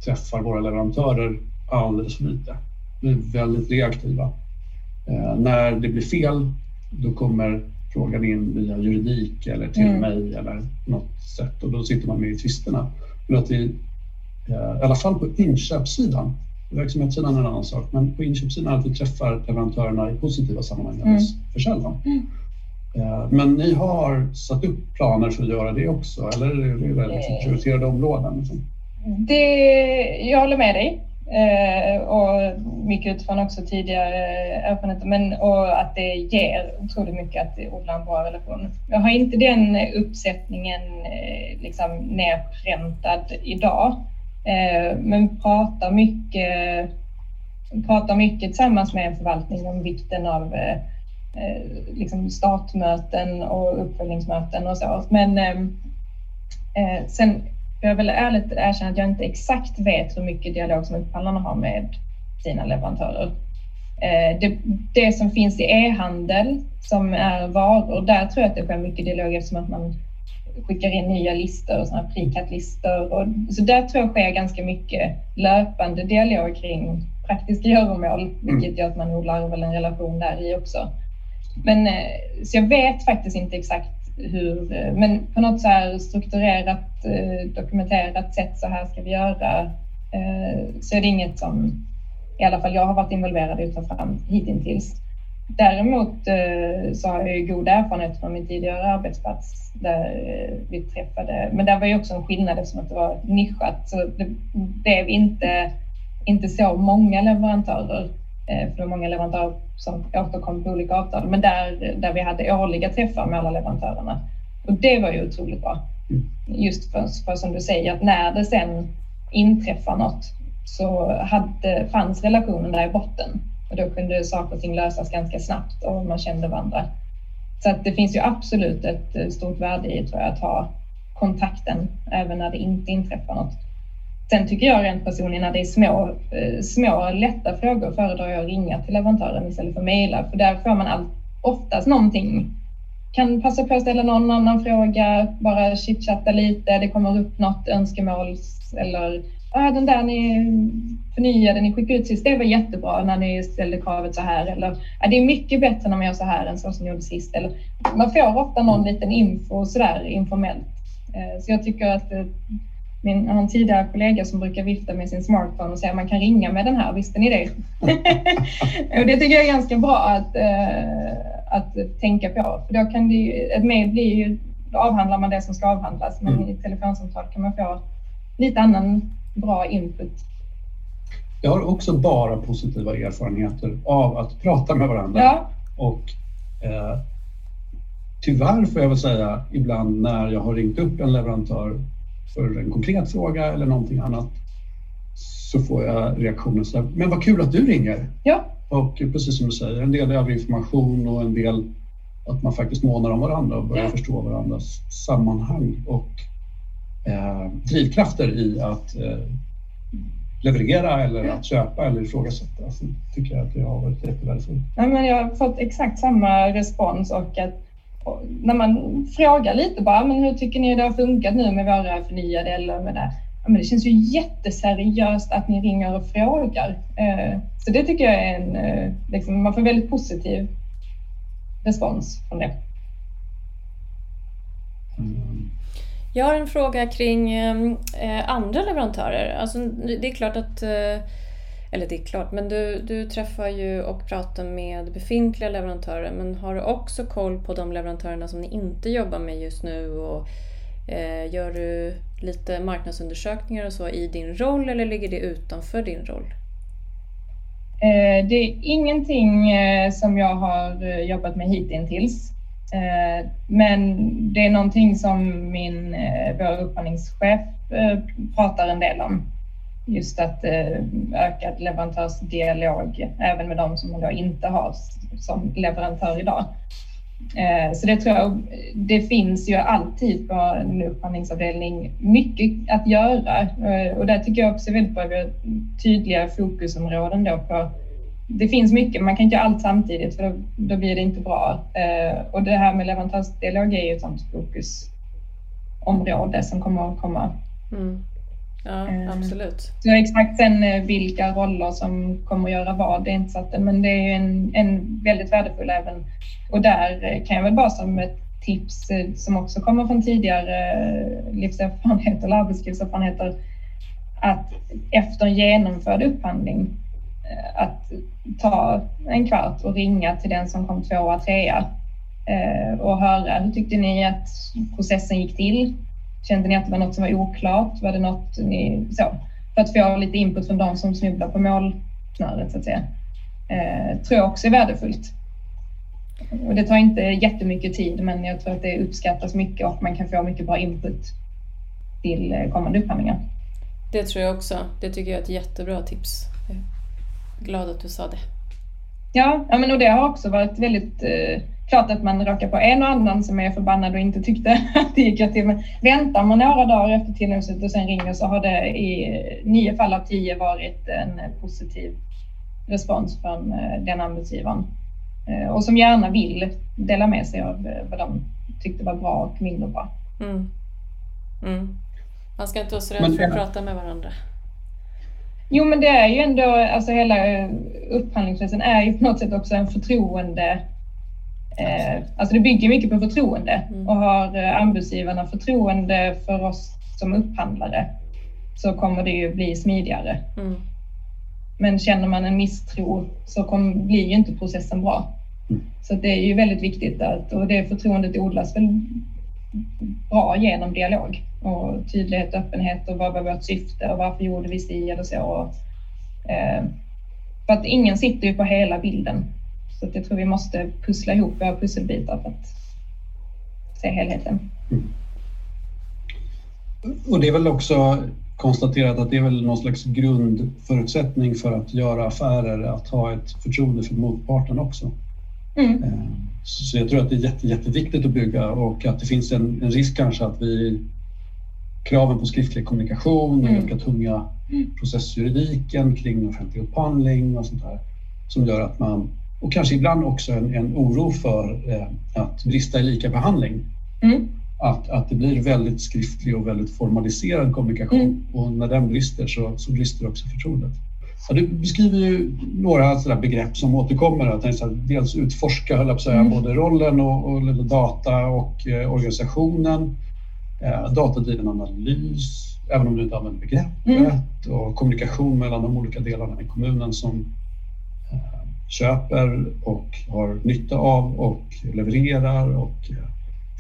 träffar våra leverantörer alldeles för lite. Vi är väldigt reaktiva. Eh, när det blir fel, då kommer frågan in via juridik eller till mm. mig eller något sätt och då sitter man med i tvisterna. Men att vi, i alla fall på inköpssidan, verksamhetssidan är en annan sak, men på inköpssidan att vi träffar leverantörerna i positiva sammanhang mm. för sällan. Mm. Eh, men ni har satt upp planer för att göra det också, eller är det liksom prioriterade områden? Liksom? Det, jag håller med dig. Eh, och mycket utifrån också tidigare erfarenheter, men och att det ger otroligt mycket att odla en bra relation. Jag har inte den uppsättningen liksom nerpräntad idag, Eh, men pratar mycket, pratar mycket tillsammans med en förvaltning om vikten av eh, eh, liksom startmöten och uppföljningsmöten och så. Men ehm, eh, sen jag väl ärligt erkänna att jag inte exakt vet hur mycket dialog som upphandlarna har med sina leverantörer. Det, det som finns i e-handel som är varor, där tror jag att det sker mycket dialog eftersom att man skickar in nya listor och sådana precat-listor. Så där tror jag sker ganska mycket löpande dialog kring praktiska göromål, mm. vilket gör att man odlar väl en relation där i också. Men eh, så jag vet faktiskt inte exakt hur, eh, men på något så här strukturerat, eh, dokumenterat sätt, så här ska vi göra, så är det inget som i alla fall jag har varit involverad i att ta fram hittills. Däremot eh, så har jag ju god erfarenhet från min tidigare arbetsplats där eh, vi träffade, men där var ju också en skillnad eftersom att det var nischat så det blev inte, inte så många leverantörer, eh, för det var många leverantörer som återkom på olika avtal, men där, där vi hade årliga träffar med alla leverantörerna. Och det var ju otroligt bra. Just för, för som du säger, att när det sen inträffar något så hade, fanns relationen där i botten för då kunde saker och ting lösas ganska snabbt och man kände varandra. Så att det finns ju absolut ett eh, stort värde i tror jag, att ha kontakten även när det inte inträffar något. Sen tycker jag rent personligen när det är små, eh, små lätta frågor föredrar jag att ringa till leverantören istället för att mejla för där får man all, oftast någonting. Kan passa på att ställa någon annan fråga, bara chitchatta lite, det kommer upp något önskemål eller ah, den där ni förnyade, ni skickade ut sist, det var jättebra när ni ställde kravet så här. Eller ah, det är mycket bättre när man gör så här än så som ni gjorde sist. Eller, man får ofta någon liten info sådär informellt. Eh, så jag tycker att eh, min, jag har en tidigare kollega som brukar vifta med sin smartphone och säga man kan ringa med den här, visste ni det? och det tycker jag är ganska bra att, uh, att tänka på. För då kan det ett mejl blir ju, då avhandlar man det som ska avhandlas, men mm. i telefonsamtal kan man få lite annan bra input. Jag har också bara positiva erfarenheter av att prata med varandra. Ja. Och eh, tyvärr får jag väl säga ibland när jag har ringt upp en leverantör för en konkret fråga eller någonting annat så får jag reaktionen så här, men vad kul att du ringer. Ja. Och precis som du säger, en del är information och en del att man faktiskt månar om varandra och börjar ja. förstå varandras sammanhang och eh, drivkrafter i att eh, leverera eller att köpa eller ifrågasätta. Så tycker jag att det har varit jättevärdefullt. Ja, men jag har fått exakt samma respons och att och när man frågar lite bara, men hur tycker ni det har funkat nu med våra förnyade eller med det? Ja, men det känns ju jätteseriöst att ni ringer och frågar. Eh, så det tycker jag är en, eh, liksom, man får väldigt positiv respons från det. Mm. Jag har en fråga kring ehm, eh, andra leverantörer. Alltså, det är klart att eh, eller det är klart, men du, du träffar ju och pratar med befintliga leverantörer men har du också koll på de leverantörerna som ni inte jobbar med just nu och eh, gör du lite marknadsundersökningar och så i din roll eller ligger det utanför din roll? Eh, det är ingenting eh, som jag har eh, jobbat med hittills. Eh, men det är någonting som min, eh, vår upphandlingschef eh, pratar en del om just att ökad leverantörsdialog även med de som man då inte har som leverantör idag. Så det tror jag, det finns ju alltid på en upphandlingsavdelning mycket att göra och där tycker jag också väldigt bra att vi har tydliga fokusområden då på det finns mycket, man kan inte göra allt samtidigt för då, då blir det inte bra. Och det här med leverantörsdialog är ju ett sådant fokusområde som kommer att komma. Mm. Ja, eh, absolut. Så exakt sen eh, vilka roller som kommer att göra vad, det är inte så att, men det är ju en, en väldigt värdefull även. Och där eh, kan jag väl bara som ett tips som också kommer från tidigare livserfarenheter eller arbetslivserfarenheter att efter en genomförd upphandling Eh, att ta en kvart och ringa till den som kom tvåa, trea eh, och höra hur tyckte ni att processen gick till? Kände ni att det var något som var oklart? Var det något ni så? För att få lite input från de som snubblar på målsnöret så att säga. Eh, tror jag också är värdefullt. Och det tar inte jättemycket tid men jag tror att det uppskattas mycket och man kan få mycket bra input till eh, kommande upphandlingar. Det tror jag också. Det tycker jag är ett jättebra tips. Glad att du sa det. Ja, ja men och det har också varit väldigt eh, klart att man råkar på en och annan som är förbannad och inte tyckte att det gick rätt till. Men väntar man några dagar efter tillnämnelsen och sen ringer så har det i nio fall av tio varit en positiv respons från eh, den anbudsgivaren. Eh, och som gärna vill dela med sig av eh, vad de tyckte var bra och mindre bra. Mm. Mm. Man ska inte vara så rädd för att prata med varandra. Jo, men det är ju ändå, alltså hela upphandlingsprocessen är ju på något sätt också en förtroende Eh, alltså det bygger mycket på förtroende mm. och har eh, anbudsgivarna förtroende för oss som upphandlare så kommer det ju bli smidigare. Mm. Men känner man en misstro så kommer, blir ju inte processen bra. Mm. Så det är ju väldigt viktigt att, och det förtroendet odlas väl bra genom dialog och tydlighet och öppenhet och vad var vårt syfte och varför gjorde vi si eller så. Och, eh, för att ingen sitter ju på hela bilden så jag tror vi måste pussla ihop våra pusselbitar för att se helheten. Mm. Och det är väl också konstaterat att det är väl någon slags grundförutsättning för att göra affärer, att ha ett förtroende för motparten också. Mm. Eh, så jag tror att det är jätte, jätteviktigt att bygga och att det finns en, en risk kanske att vi kraven på skriftlig kommunikation, den mm. ganska tunga mm. processjuridiken kring offentlig upphandling och sånt där som gör att man och kanske ibland också en, en oro för eh, att brista i lika behandling. Mm. Att, att det blir väldigt skriftlig och väldigt formaliserad kommunikation mm. och när den brister så, så brister också förtroendet. Ja, du beskriver ju några sådär begrepp som återkommer. Att så dels utforska höll jag på säga, mm. både rollen och, och data och eh, organisationen. Eh, datadriven analys, även om du inte använder begreppet. Mm. Och kommunikation mellan de olika delarna i kommunen som köper och har nytta av och levererar och eh,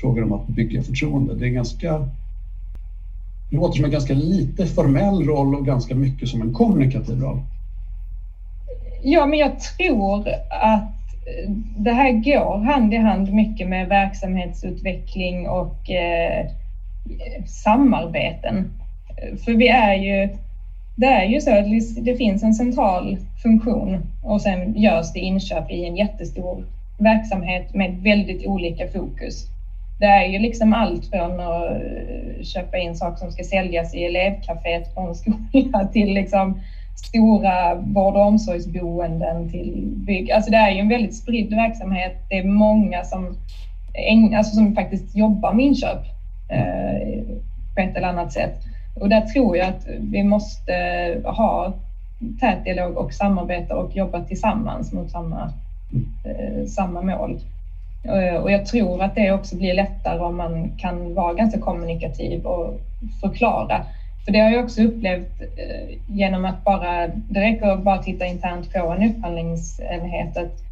frågar om att bygga förtroende. Det är ganska låter som en ganska lite formell roll och ganska mycket som en kommunikativ roll. Ja, men jag tror att eh, det här går hand i hand mycket med verksamhetsutveckling och eh, samarbeten. För vi är ju, det är ju så att det finns en central funktion och sen görs det inköp i en jättestor verksamhet med väldigt olika fokus. Det är ju liksom allt från att eh, köpa in saker som ska säljas i elevkaféet på en skola till liksom stora vård och omsorgsboenden till bygg. Alltså det är ju en väldigt spridd verksamhet. Det är många som, alltså som faktiskt jobbar med inköp eh, på ett eller annat sätt. Och där tror jag att vi måste ha tät dialog och samarbeta och jobba tillsammans mot samma, eh, samma mål. Eh, och jag tror att det också blir lättare om man kan vara ganska kommunikativ och förklara. För det har jag också upplevt eh, genom att bara, det räcker att bara titta internt på en upphandlingsenhet. Att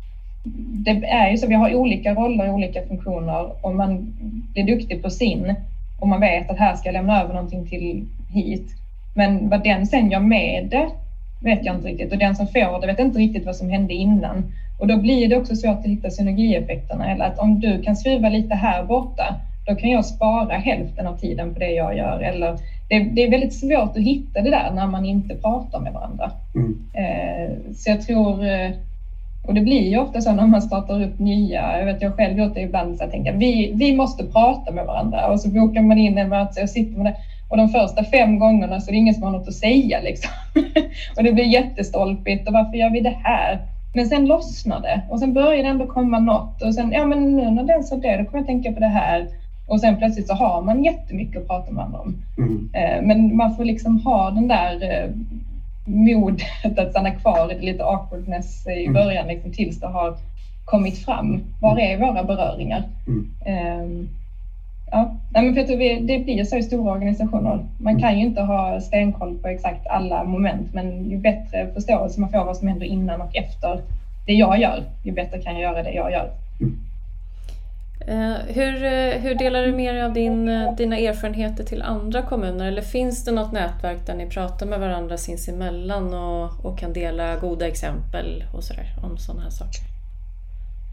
det är ju så, vi har olika roller och olika funktioner och man blir duktig på sin och man vet att här ska jag lämna över någonting till hit. Men vad den sen gör med det vet jag inte riktigt och den som får det vet inte riktigt vad som hände innan. Och då blir det också svårt att hitta synergieffekterna. Eller att om du kan skruva lite här borta, då kan jag spara hälften av tiden på det jag gör. Eller det, det är väldigt svårt att hitta det där när man inte pratar med varandra. Mm. Eh, så jag tror, eh, och det blir ju ofta så när man startar upp nya, jag vet jag själv gjort det ibland, så jag tänker vi, vi måste prata med varandra och så bokar man in en möte och sitter man där. Och de första fem gångerna så är det ingen som har något att säga liksom. och det blir jättestolpigt och varför gör vi det här? Men sen lossnar det och sen börjar det ändå komma något och sen, ja men nu när den sa det, då kommer jag tänka på det här. Och sen plötsligt så har man jättemycket att prata med varandra om. Mm. Eh, men man får liksom ha den där eh, modet att stanna kvar i det lite awkwardness i mm. början liksom, tills det har kommit fram. Var är våra beröringar? Mm. Um, ja, men för jag tror vi, det blir så i stora organisationer. Man kan ju inte ha stenkoll på exakt alla moment, men ju bättre förståelse man får vad som händer innan och efter det jag gör, ju bättre kan jag göra det jag gör. Mm. Hur, eh, hur delar du med dig av din, eh, dina erfarenheter till andra kommuner? Eller finns det något nätverk där ni pratar med varandra sinsemellan och, och kan dela goda exempel och sådär, om sådana här saker?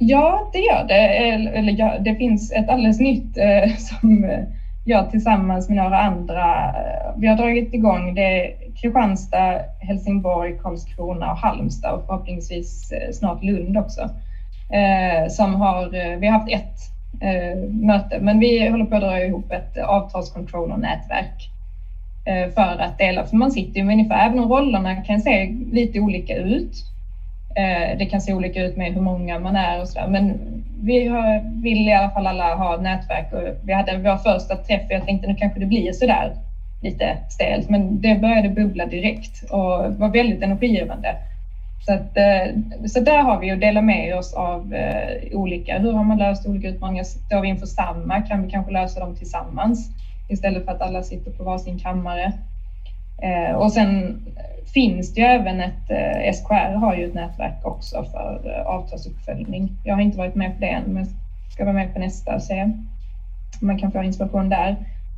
Ja, det gör det. Eller, ja, det finns ett alldeles nytt eh, som eh, jag tillsammans med några andra, eh, vi har dragit igång det Kristianstad, Helsingborg, Karlskrona och Halmstad och förhoppningsvis eh, snart Lund också. Eh, som har, vi har haft ett eh, möte. Men vi håller på att dra ihop ett avtalscontroller-nätverk eh, för att dela, för man sitter ju med ungefär, även om rollerna kan se lite olika ut. Eh, det kan se olika ut med hur många man är och sådär, men vi har, vill i alla fall alla ha nätverk och vi hade vår första träff och jag tänkte nu kanske det blir sådär lite stelt, men det började bubbla direkt och var väldigt energigivande. Så, att, eh, så där har vi att dela med oss av eh, olika, hur har man löst olika utmaningar? Står vi inför samma? Kan vi kanske lösa dem tillsammans istället för att alla sitter på varsin kammare? Eh, och sen finns det ju även ett, SKR har ju ett nätverk också för avtalsuppföljning. Jag har inte varit med på det än, men ska vara med på nästa och se om man kan få inspiration där.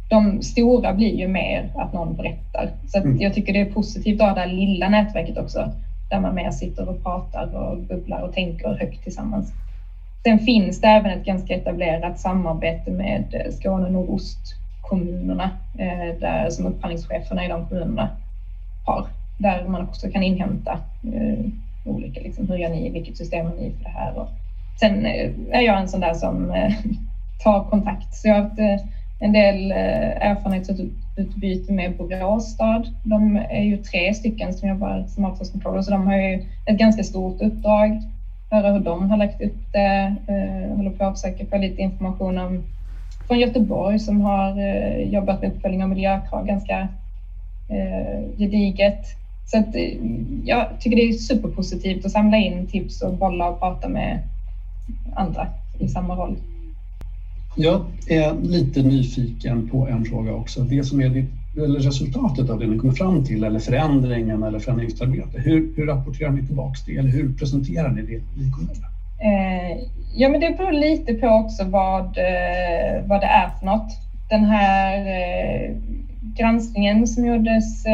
De stora blir ju mer att någon berättar. Så mm. jag tycker det är positivt att ha det här lilla nätverket också där man mer sitter och pratar och bubblar och tänker högt tillsammans. Sen finns det även ett ganska etablerat samarbete med Skåne nordostkommunerna eh, där, som upphandlingscheferna i de kommunerna har. Där man också kan inhämta eh, olika, liksom, hur gör ni, vilket system har ni för det här? Och sen eh, är jag en sån där som eh, tar kontakt. Så jag har haft eh, en del eh, erfarenhetsutbyte med Borås stad. De är ju tre stycken som jobbar som avtalskontroller, så de har ju ett ganska stort uppdrag. Höra hur de har lagt upp det. Eh, håller på att försöka få lite information om från Göteborg som har eh, jobbat med uppföljning av miljökrav ganska eh, gediget. Så att, eh, jag tycker det är superpositivt att samla in tips och bolla och prata med andra i samma roll. Jag är lite nyfiken på en fråga också. Det som är ditt, eller resultatet av det ni kommer fram till eller förändringen eller förändringsarbete. Hur, hur rapporterar ni tillbaka det eller hur presenterar ni det i kommunen? Eh, ja, men det beror lite på också vad, eh, vad det är för något. Den här, eh, granskningen som gjordes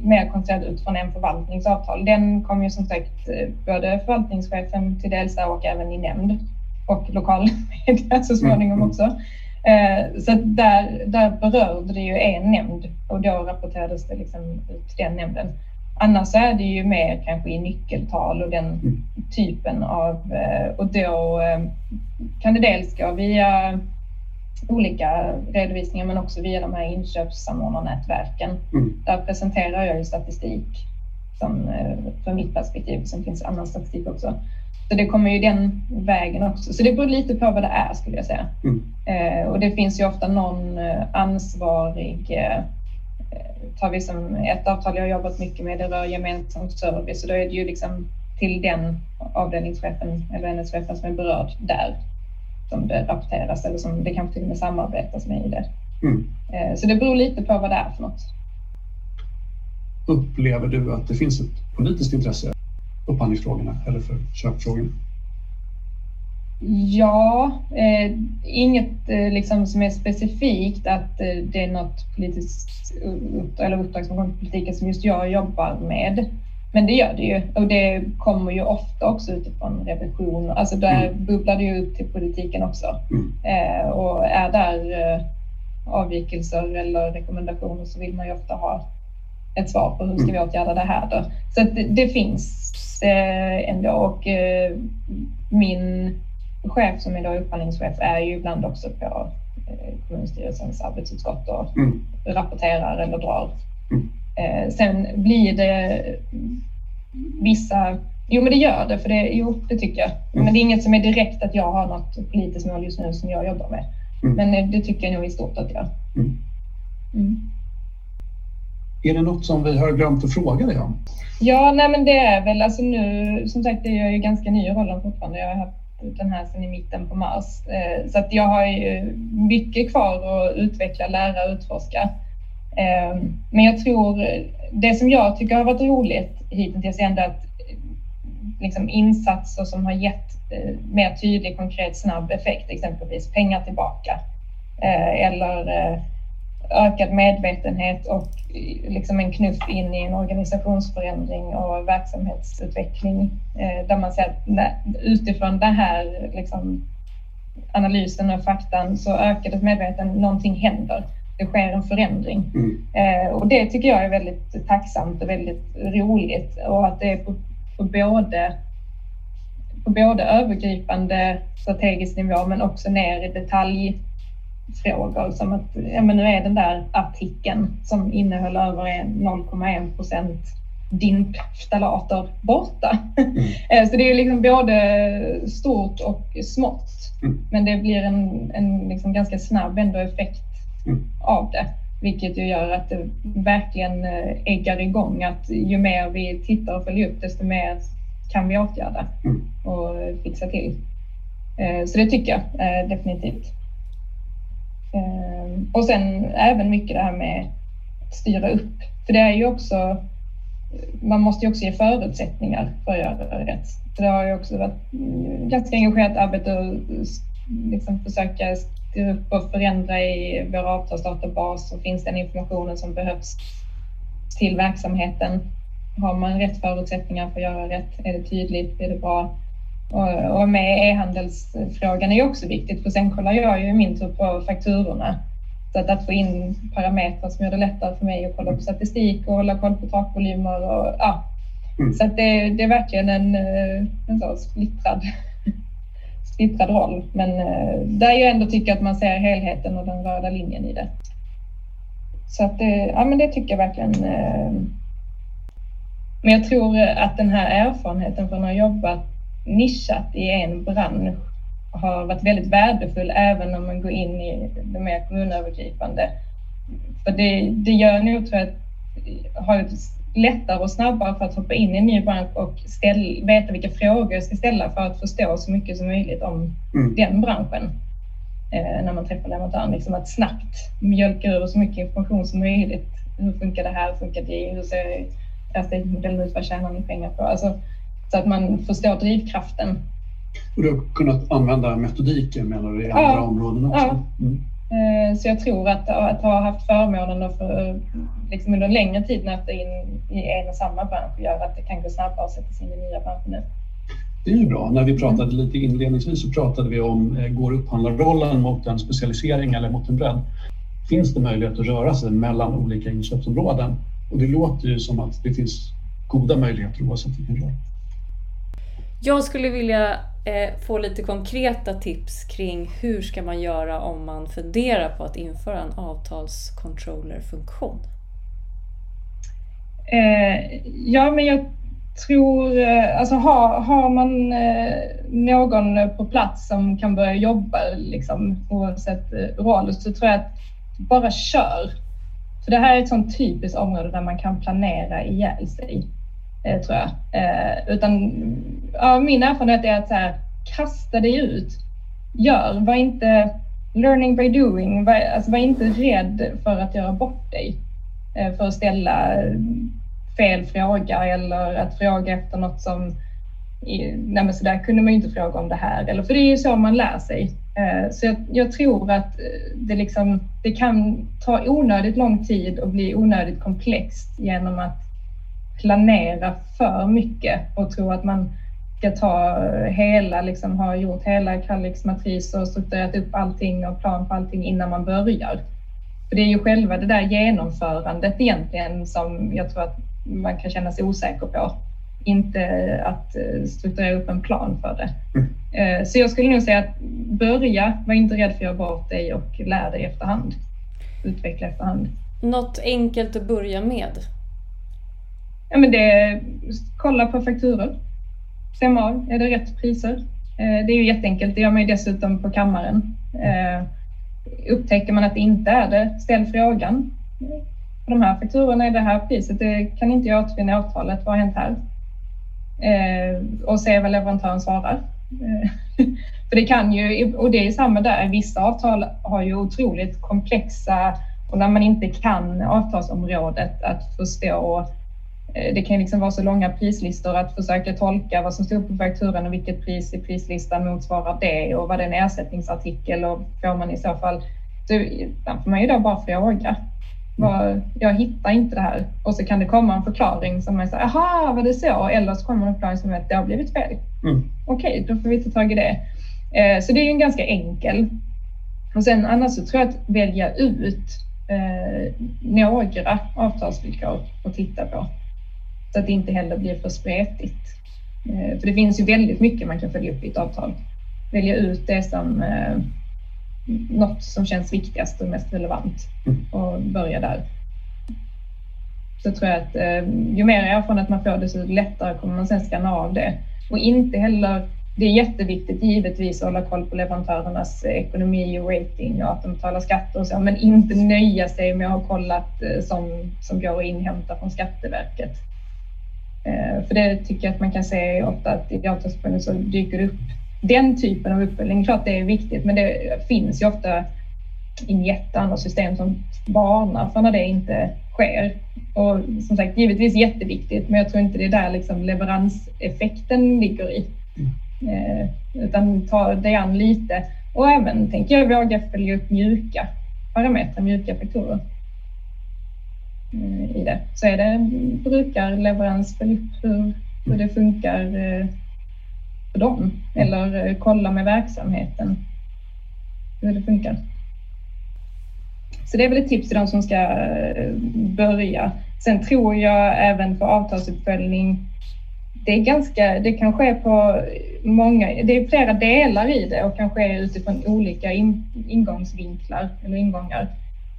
mer koncentrerat utifrån en förvaltningsavtal, den kom ju som sagt både förvaltningschefen till dels och även i nämnd och lokal media så småningom mm. också. Så där, där berörde det ju en nämnd och då rapporterades det liksom ut till den nämnden. Annars är det ju mer kanske i nyckeltal och den mm. typen av... Eh, och då eh, kan det dels gå via olika redovisningar men också via de här inköpssamordnarnätverken. Mm. Där presenterar jag ju statistik som, eh, för mitt perspektiv. Sen finns annan statistik också. Så det kommer ju den vägen också. Så det beror lite på vad det är skulle jag säga. Mm. och det finns ju ofta någon ansvarig tar vi som ett avtal jag har jobbat mycket med, det rör gemensam service och då är det ju liksom till den avdelningschefen eller enhetschefen som är berörd där som det rapporteras eller som det kanske till och med samarbetas med i det. Mm. Eh, så det beror lite på vad det är för något. Upplever du att det finns ett politiskt intresse upphandlingsfrågorna eller för köpfrågorna? Ja, eh, inget eh, liksom som är specifikt att eh, det är något politiskt eller uppdrag som kommer till politiken som just jag jobbar med. Men det gör det ju och det kommer ju ofta också utifrån revision. Alltså där mm. bubblar det ju upp till politiken också. Mm. Eh, och är där eh, avvikelser eller rekommendationer så vill man ju ofta ha ett svar på hur ska vi mm. åtgärda det här då. Så det, det, finns eh, ändå och min chef som är då upphandlingschef är ju ibland också på eh, kommunstyrelsens arbetsutskott och mm. rapporterar eller drar. Mm. Eh, sen blir det vissa Jo, men det gör det, för det, jo, det tycker jag. Mm. Men det är inget som är direkt att jag har något politiskt mål just nu som jag jobbar med. Mm. Men eh, det tycker jag nog i stort att jag. Mm. mm. Är det något som vi har glömt att fråga dig om? Ja, nej, men det är väl alltså nu, som sagt, jag är ju ganska ny i rollen fortfarande. Jag har haft den här sedan i mitten på mars. Eh, så att jag har ju mycket kvar att utveckla, lära och utforska. Eh, men jag tror det som jag tycker har varit roligt hittills är ändå att eh, liksom insatser som har gett mer tydlig, konkret, snabb effekt, exempelvis pengar tillbaka eller ökad medvetenhet och liksom en knuff in i en organisationsförändring och verksamhetsutveckling eh, där man ser att utifrån den här liksom, analysen och faktan så ökar det medveten, någonting händer. Det sker en förändring. Mm. Eh, och det tycker jag är väldigt tacksamt och väldigt roligt och att det är på, på både på både övergripande strategisk nivå men också ner i detalj frågor som att ja, men nu är den där artikeln som innehöll över 0,1 procent DINP-ftalater borta. Mm. Eh, så det är liksom både stort och smått. Mm. Men det blir en, en liksom ganska snabb ändå effekt mm. av det. Vilket ju gör att det verkligen eh, äggar igång att ju mer vi tittar och följer upp desto mer kan vi åtgärda mm. och fixa till. Eh, så det tycker jag definitivt. Ehm, och sen även mycket det här med att styra upp. För det är ju också, man måste ju också ge förutsättningar för att göra rätt. Så det har ju också varit ganska engagerat arbete att liksom försöka styra upp och förändra i vår avtalsdatabas och finns den informationen som behövs till verksamheten. Har man rätt förutsättningar för att göra rätt? Är det tydligt? Är det bra? Och, och med e-handelsfrågan är också viktigt för sen kollar jag ju i min tur på fakturorna. Så att, att få in parametrar som gör det lättare för mig att kolla på statistik och hålla koll på takvolymer och ja. Mm. Så att det, det, är verkligen en, eh, en så splittrad, splittrad roll. Men eh, där jag ändå tycker att man ser helheten och den röda linjen i det. Så att det, ja men det tycker jag verkligen. Eh, men jag tror att den här erfarenheten från att ha jobbat nischat i en bransch har varit väldigt värdefull även om man går in i det mer kommunövergripande. För det, det gör nog tror jag att har lättare och snabbare för att hoppa in i en ny bransch och ställ, veta vilka frågor jag ska ställa för att förstå så mycket som möjligt om mm. den branschen. Eh, när man träffar leverantören, liksom att snabbt mjölka ur så mycket information som möjligt. Hur funkar det här? Hur funkar det? Hur ser affärsmodellen ut? Vad tjänar ni pengar på? Alltså, så att man förstår drivkraften. Och du har kunnat använda metodiken menar du i andra ja, områden också? Ja. Mm. Eh, så jag tror att, att ha haft förmånen att för, liksom under en längre tid nöta in i en och samma bransch gör att det kan gå snabbare att sätta sig in i nya branscher nu. Det är ju bra. När vi pratade lite inledningsvis så pratade vi om, eh, går upphandlarrollen mot en specialisering eller mot en bredd? Finns det möjlighet att röra sig mellan olika inköpsområden? Och det låter ju som att det finns goda möjligheter oavsett vilken roll. Jag skulle vilja eh, få lite konkreta tips kring hur ska man göra om man funderar på att införa en avtalscontrollerfunktion? Eh, ja, men jag tror, eh, alltså har, har man eh, någon på plats som kan börja jobba liksom, oavsett eh, roll så tror jag att bara kör. För det här är ett sånt typiskt område där man kan planera ihjäl sig, Eh, tror jag. Eh, utan ja, min erfarenhet är att så här, kasta dig ut. Gör, var inte learning by doing, var, alltså var inte rädd för att göra bort dig. Eh, för att ställa fel fråga eller att fråga efter något som nej men så där kunde man ju inte fråga om det här. Eller, för det är ju så man lär sig. Så jag, jag, tror att det, liksom, det kan ta onödigt lång tid och bli onödigt komplext genom att planera för mycket och tro att man ska ta hela, liksom ha gjort hela Kalix matris och strukturerat upp allting och plan på allting innan man börjar. För det är ju själva det där genomförandet egentligen som jag tror att man kan känna sig osäker på. Inte att eh, strukturera upp en plan för det. Mm. Eh, så jag skulle nog säga att börja, var inte rädd för att göra bort dig och lär dig efterhand. Utveckla efterhand. Något enkelt att börja med? Ja, men det kolla på fakturor. Stämma av, är det rätt priser? Eh, det är ju jätteenkelt, det gör man ju dessutom på kammaren. Eh, upptäcker man att det inte är det, ställ frågan på de här fakturorna är det här priset, det kan inte jag återfinna i avtalet, vad har hänt här? Eh, och se vad leverantören svarar. För det kan ju, och det är samma där, vissa avtal har ju otroligt komplexa och när man inte kan avtalsområdet att förstå det kan liksom vara så långa prislistor att försöka tolka vad som stod på fakturan och vilket pris i prislistan motsvarar det och vad det är en ersättningsartikel och får man i så fall, så får man ju då bara fråga. Var, jag hittar inte det här. Och så kan det komma en förklaring som är så aha, var det så? Eller så kommer en förklaring som är att det har blivit fel. Mm. Okej, okay, då får vi ta tag i det. Eh, så det är en ganska enkel. Och sen annars så tror jag att välja ut eh, några avtalsvillkor att titta på. Så att det inte heller blir för spretigt. Eh, för det finns ju väldigt mycket man kan följa upp i ett avtal. Välja ut det som eh, något som känns viktigast och mest relevant mm. och börja där. Så tror jag att eh, ju mer erfarenhet man får desto lättare kommer man sen skanna av det. Och inte heller, det är jätteviktigt givetvis att hålla koll på leverantörernas ekonomi och rating och att de betalar skatter och så, men inte nöja sig med att ha kollat som, som går att inhämta från Skatteverket. Eh, för det tycker jag att man kan se ofta att i avtalsprövning så dyker det upp den typen av uppföljning, klart det är viktigt, men det finns ju ofta i jätteandra system som varnar för när det inte sker. Och som sagt, givetvis jätteviktigt, men jag tror inte det är där liksom leveranseffekten ligger i. Mm. Eh, utan ta det an lite och även, tänker jag, våga följa upp mjuka parametrar, mjuka faktorer Eh, i det. Så är det brukarleverans, följ upp hur, hur det funkar eh, för dem eller eh, kolla med verksamheten hur det funkar. Så det är väl ett tips till de som ska börja. Sen tror jag även för avtalsuppföljning, det är ganska, det kan ske på många, det är flera delar i det och kan ske utifrån olika in, ingångsvinklar eller ingångar.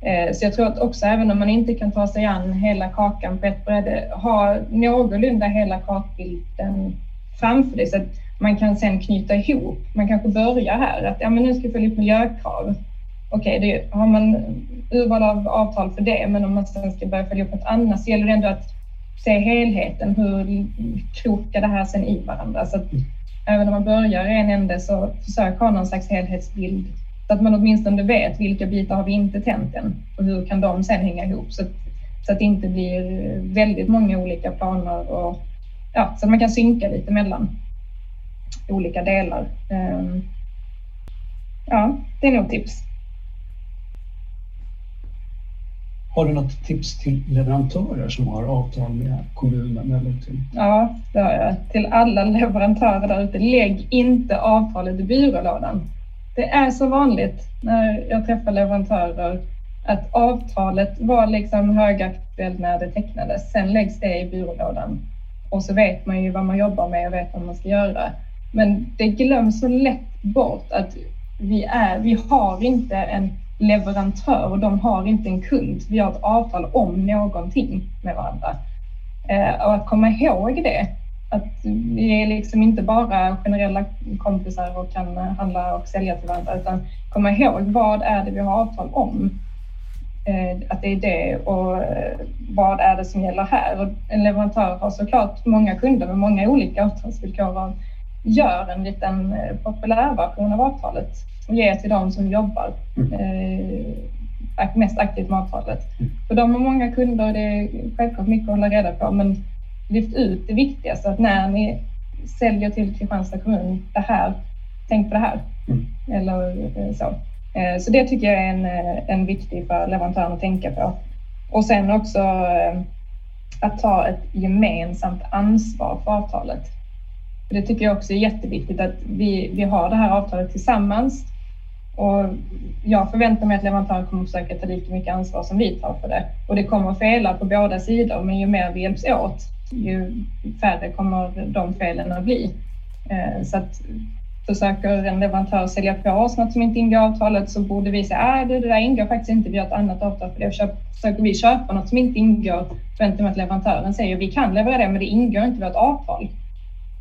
Eh, så jag tror att också även om man inte kan ta sig an hela kakan på ett bräde, ha någorlunda hela kartbilden framför dig så att man kan sen knyta ihop. Man kanske börjar här att ja, men nu ska vi följa upp miljökrav. Okej, okay, har man urval av avtal för det, men om man sen ska börja följa upp något annat så gäller det ändå att se helheten. Hur krokar det här sen i varandra? Så att även om man börjar i en ände så försök ha någon slags helhetsbild så att man åtminstone vet vilka bitar har vi inte tänt än och hur kan de sen hänga ihop så att, så att det inte blir väldigt många olika planer och ja, så att man kan synka lite mellan olika delar. Ehm, ja, det är nog tips. Har du något tips till leverantörer som har avtal med kommunen? Eller till... Ja, det har jag. Till alla leverantörer där ute, lägg inte avtalet i byrålådan. Det är så vanligt när jag träffar leverantörer att avtalet var liksom högaktuellt när det tecknades. Sen läggs det i byrålådan och så vet man ju vad man jobbar med och vet vad man ska göra. Men det glöms så lätt bort att vi, är, vi har inte en leverantör och de har inte en kund. Vi har ett avtal om någonting med varandra. Eh, och att komma ihåg det, att vi är liksom inte bara generella kompisar och kan handla och sälja till varandra, utan komma ihåg vad är det vi har avtal om? Eh, att det är det och eh, vad är det som gäller här? Och en leverantör har såklart många kunder med många olika avtalsvillkor och gör en liten eh, populärversion av avtalet och ger till de som jobbar mm. mest aktivt med avtalet. Mm. För de har många kunder och det är självklart mycket att hålla reda på men lyft ut det viktigaste att när ni säljer till Kristianstad kommun, det här, tänk på det här. Mm. Eller så. Eh, så det tycker jag är en, eh, en viktig för leverantören att tänka på. Och sen också eh, att ta ett gemensamt ansvar för avtalet. Det tycker jag också är jätteviktigt att vi, vi har det här avtalet tillsammans. Och jag förväntar mig att leverantören kommer att försöka ta lika mycket ansvar som vi tar för det. Och det kommer att fela på båda sidor, men ju mer vi hjälps åt, ju färre kommer de felen att bli. Så att försöker en leverantör sälja på oss något som inte ingår i avtalet så borde vi säga att det, det där ingår faktiskt inte, vi har ett annat avtal för det. Försöker vi köpa något som inte ingår förväntar mig att leverantören säger vi kan leverera det men det ingår inte i vårt avtal.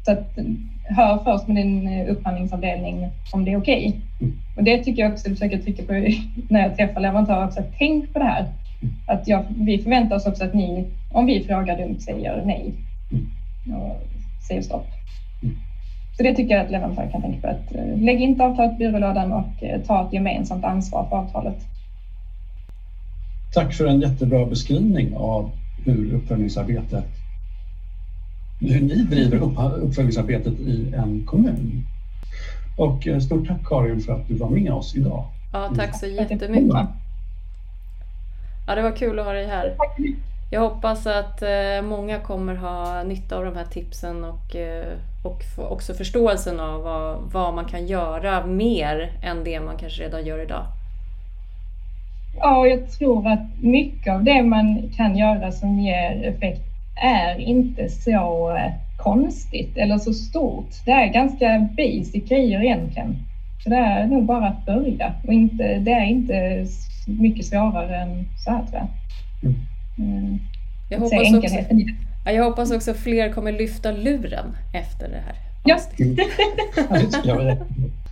Så att, hör först med din eh, upphandlingsavdelning om det är okej. Okay. Mm. Och det tycker jag också, försöker trycka på när jag träffar leverantörer också, att tänk på det här. Att jag, vi förväntar oss också att ni, om vi frågar dumt, säger nej och säger stopp. Så det tycker jag att leverantören kan tänka på. Att eh, lägg inte avtalet i byrålådan och eh, ta ett gemensamt ansvar för avtalet. Tack för en jättebra beskrivning av hur uppföljningsarbetet hur ni driver uppföljningsarbetet i en kommun. Och eh, stort tack Karin för att du var med oss idag. Ja, tack så jättemycket. Ja, det var kul att ha dig här. Jag hoppas att många kommer ha nytta av de här tipsen och och också förståelsen av vad, vad man kan göra mer än det man kanske redan gör idag. Ja, jag tror att mycket av det man kan göra som ger effekt är inte så eh, konstigt eller så stort. Det är ganska basic grejer egentligen. Så det är nog bara att börja och inte, det är inte mycket svårare än så här tror jag. Mm. mm. Jag hoppas också, Ja, jag hoppas också fler kommer lyfta luren efter det här. Ja. Mm.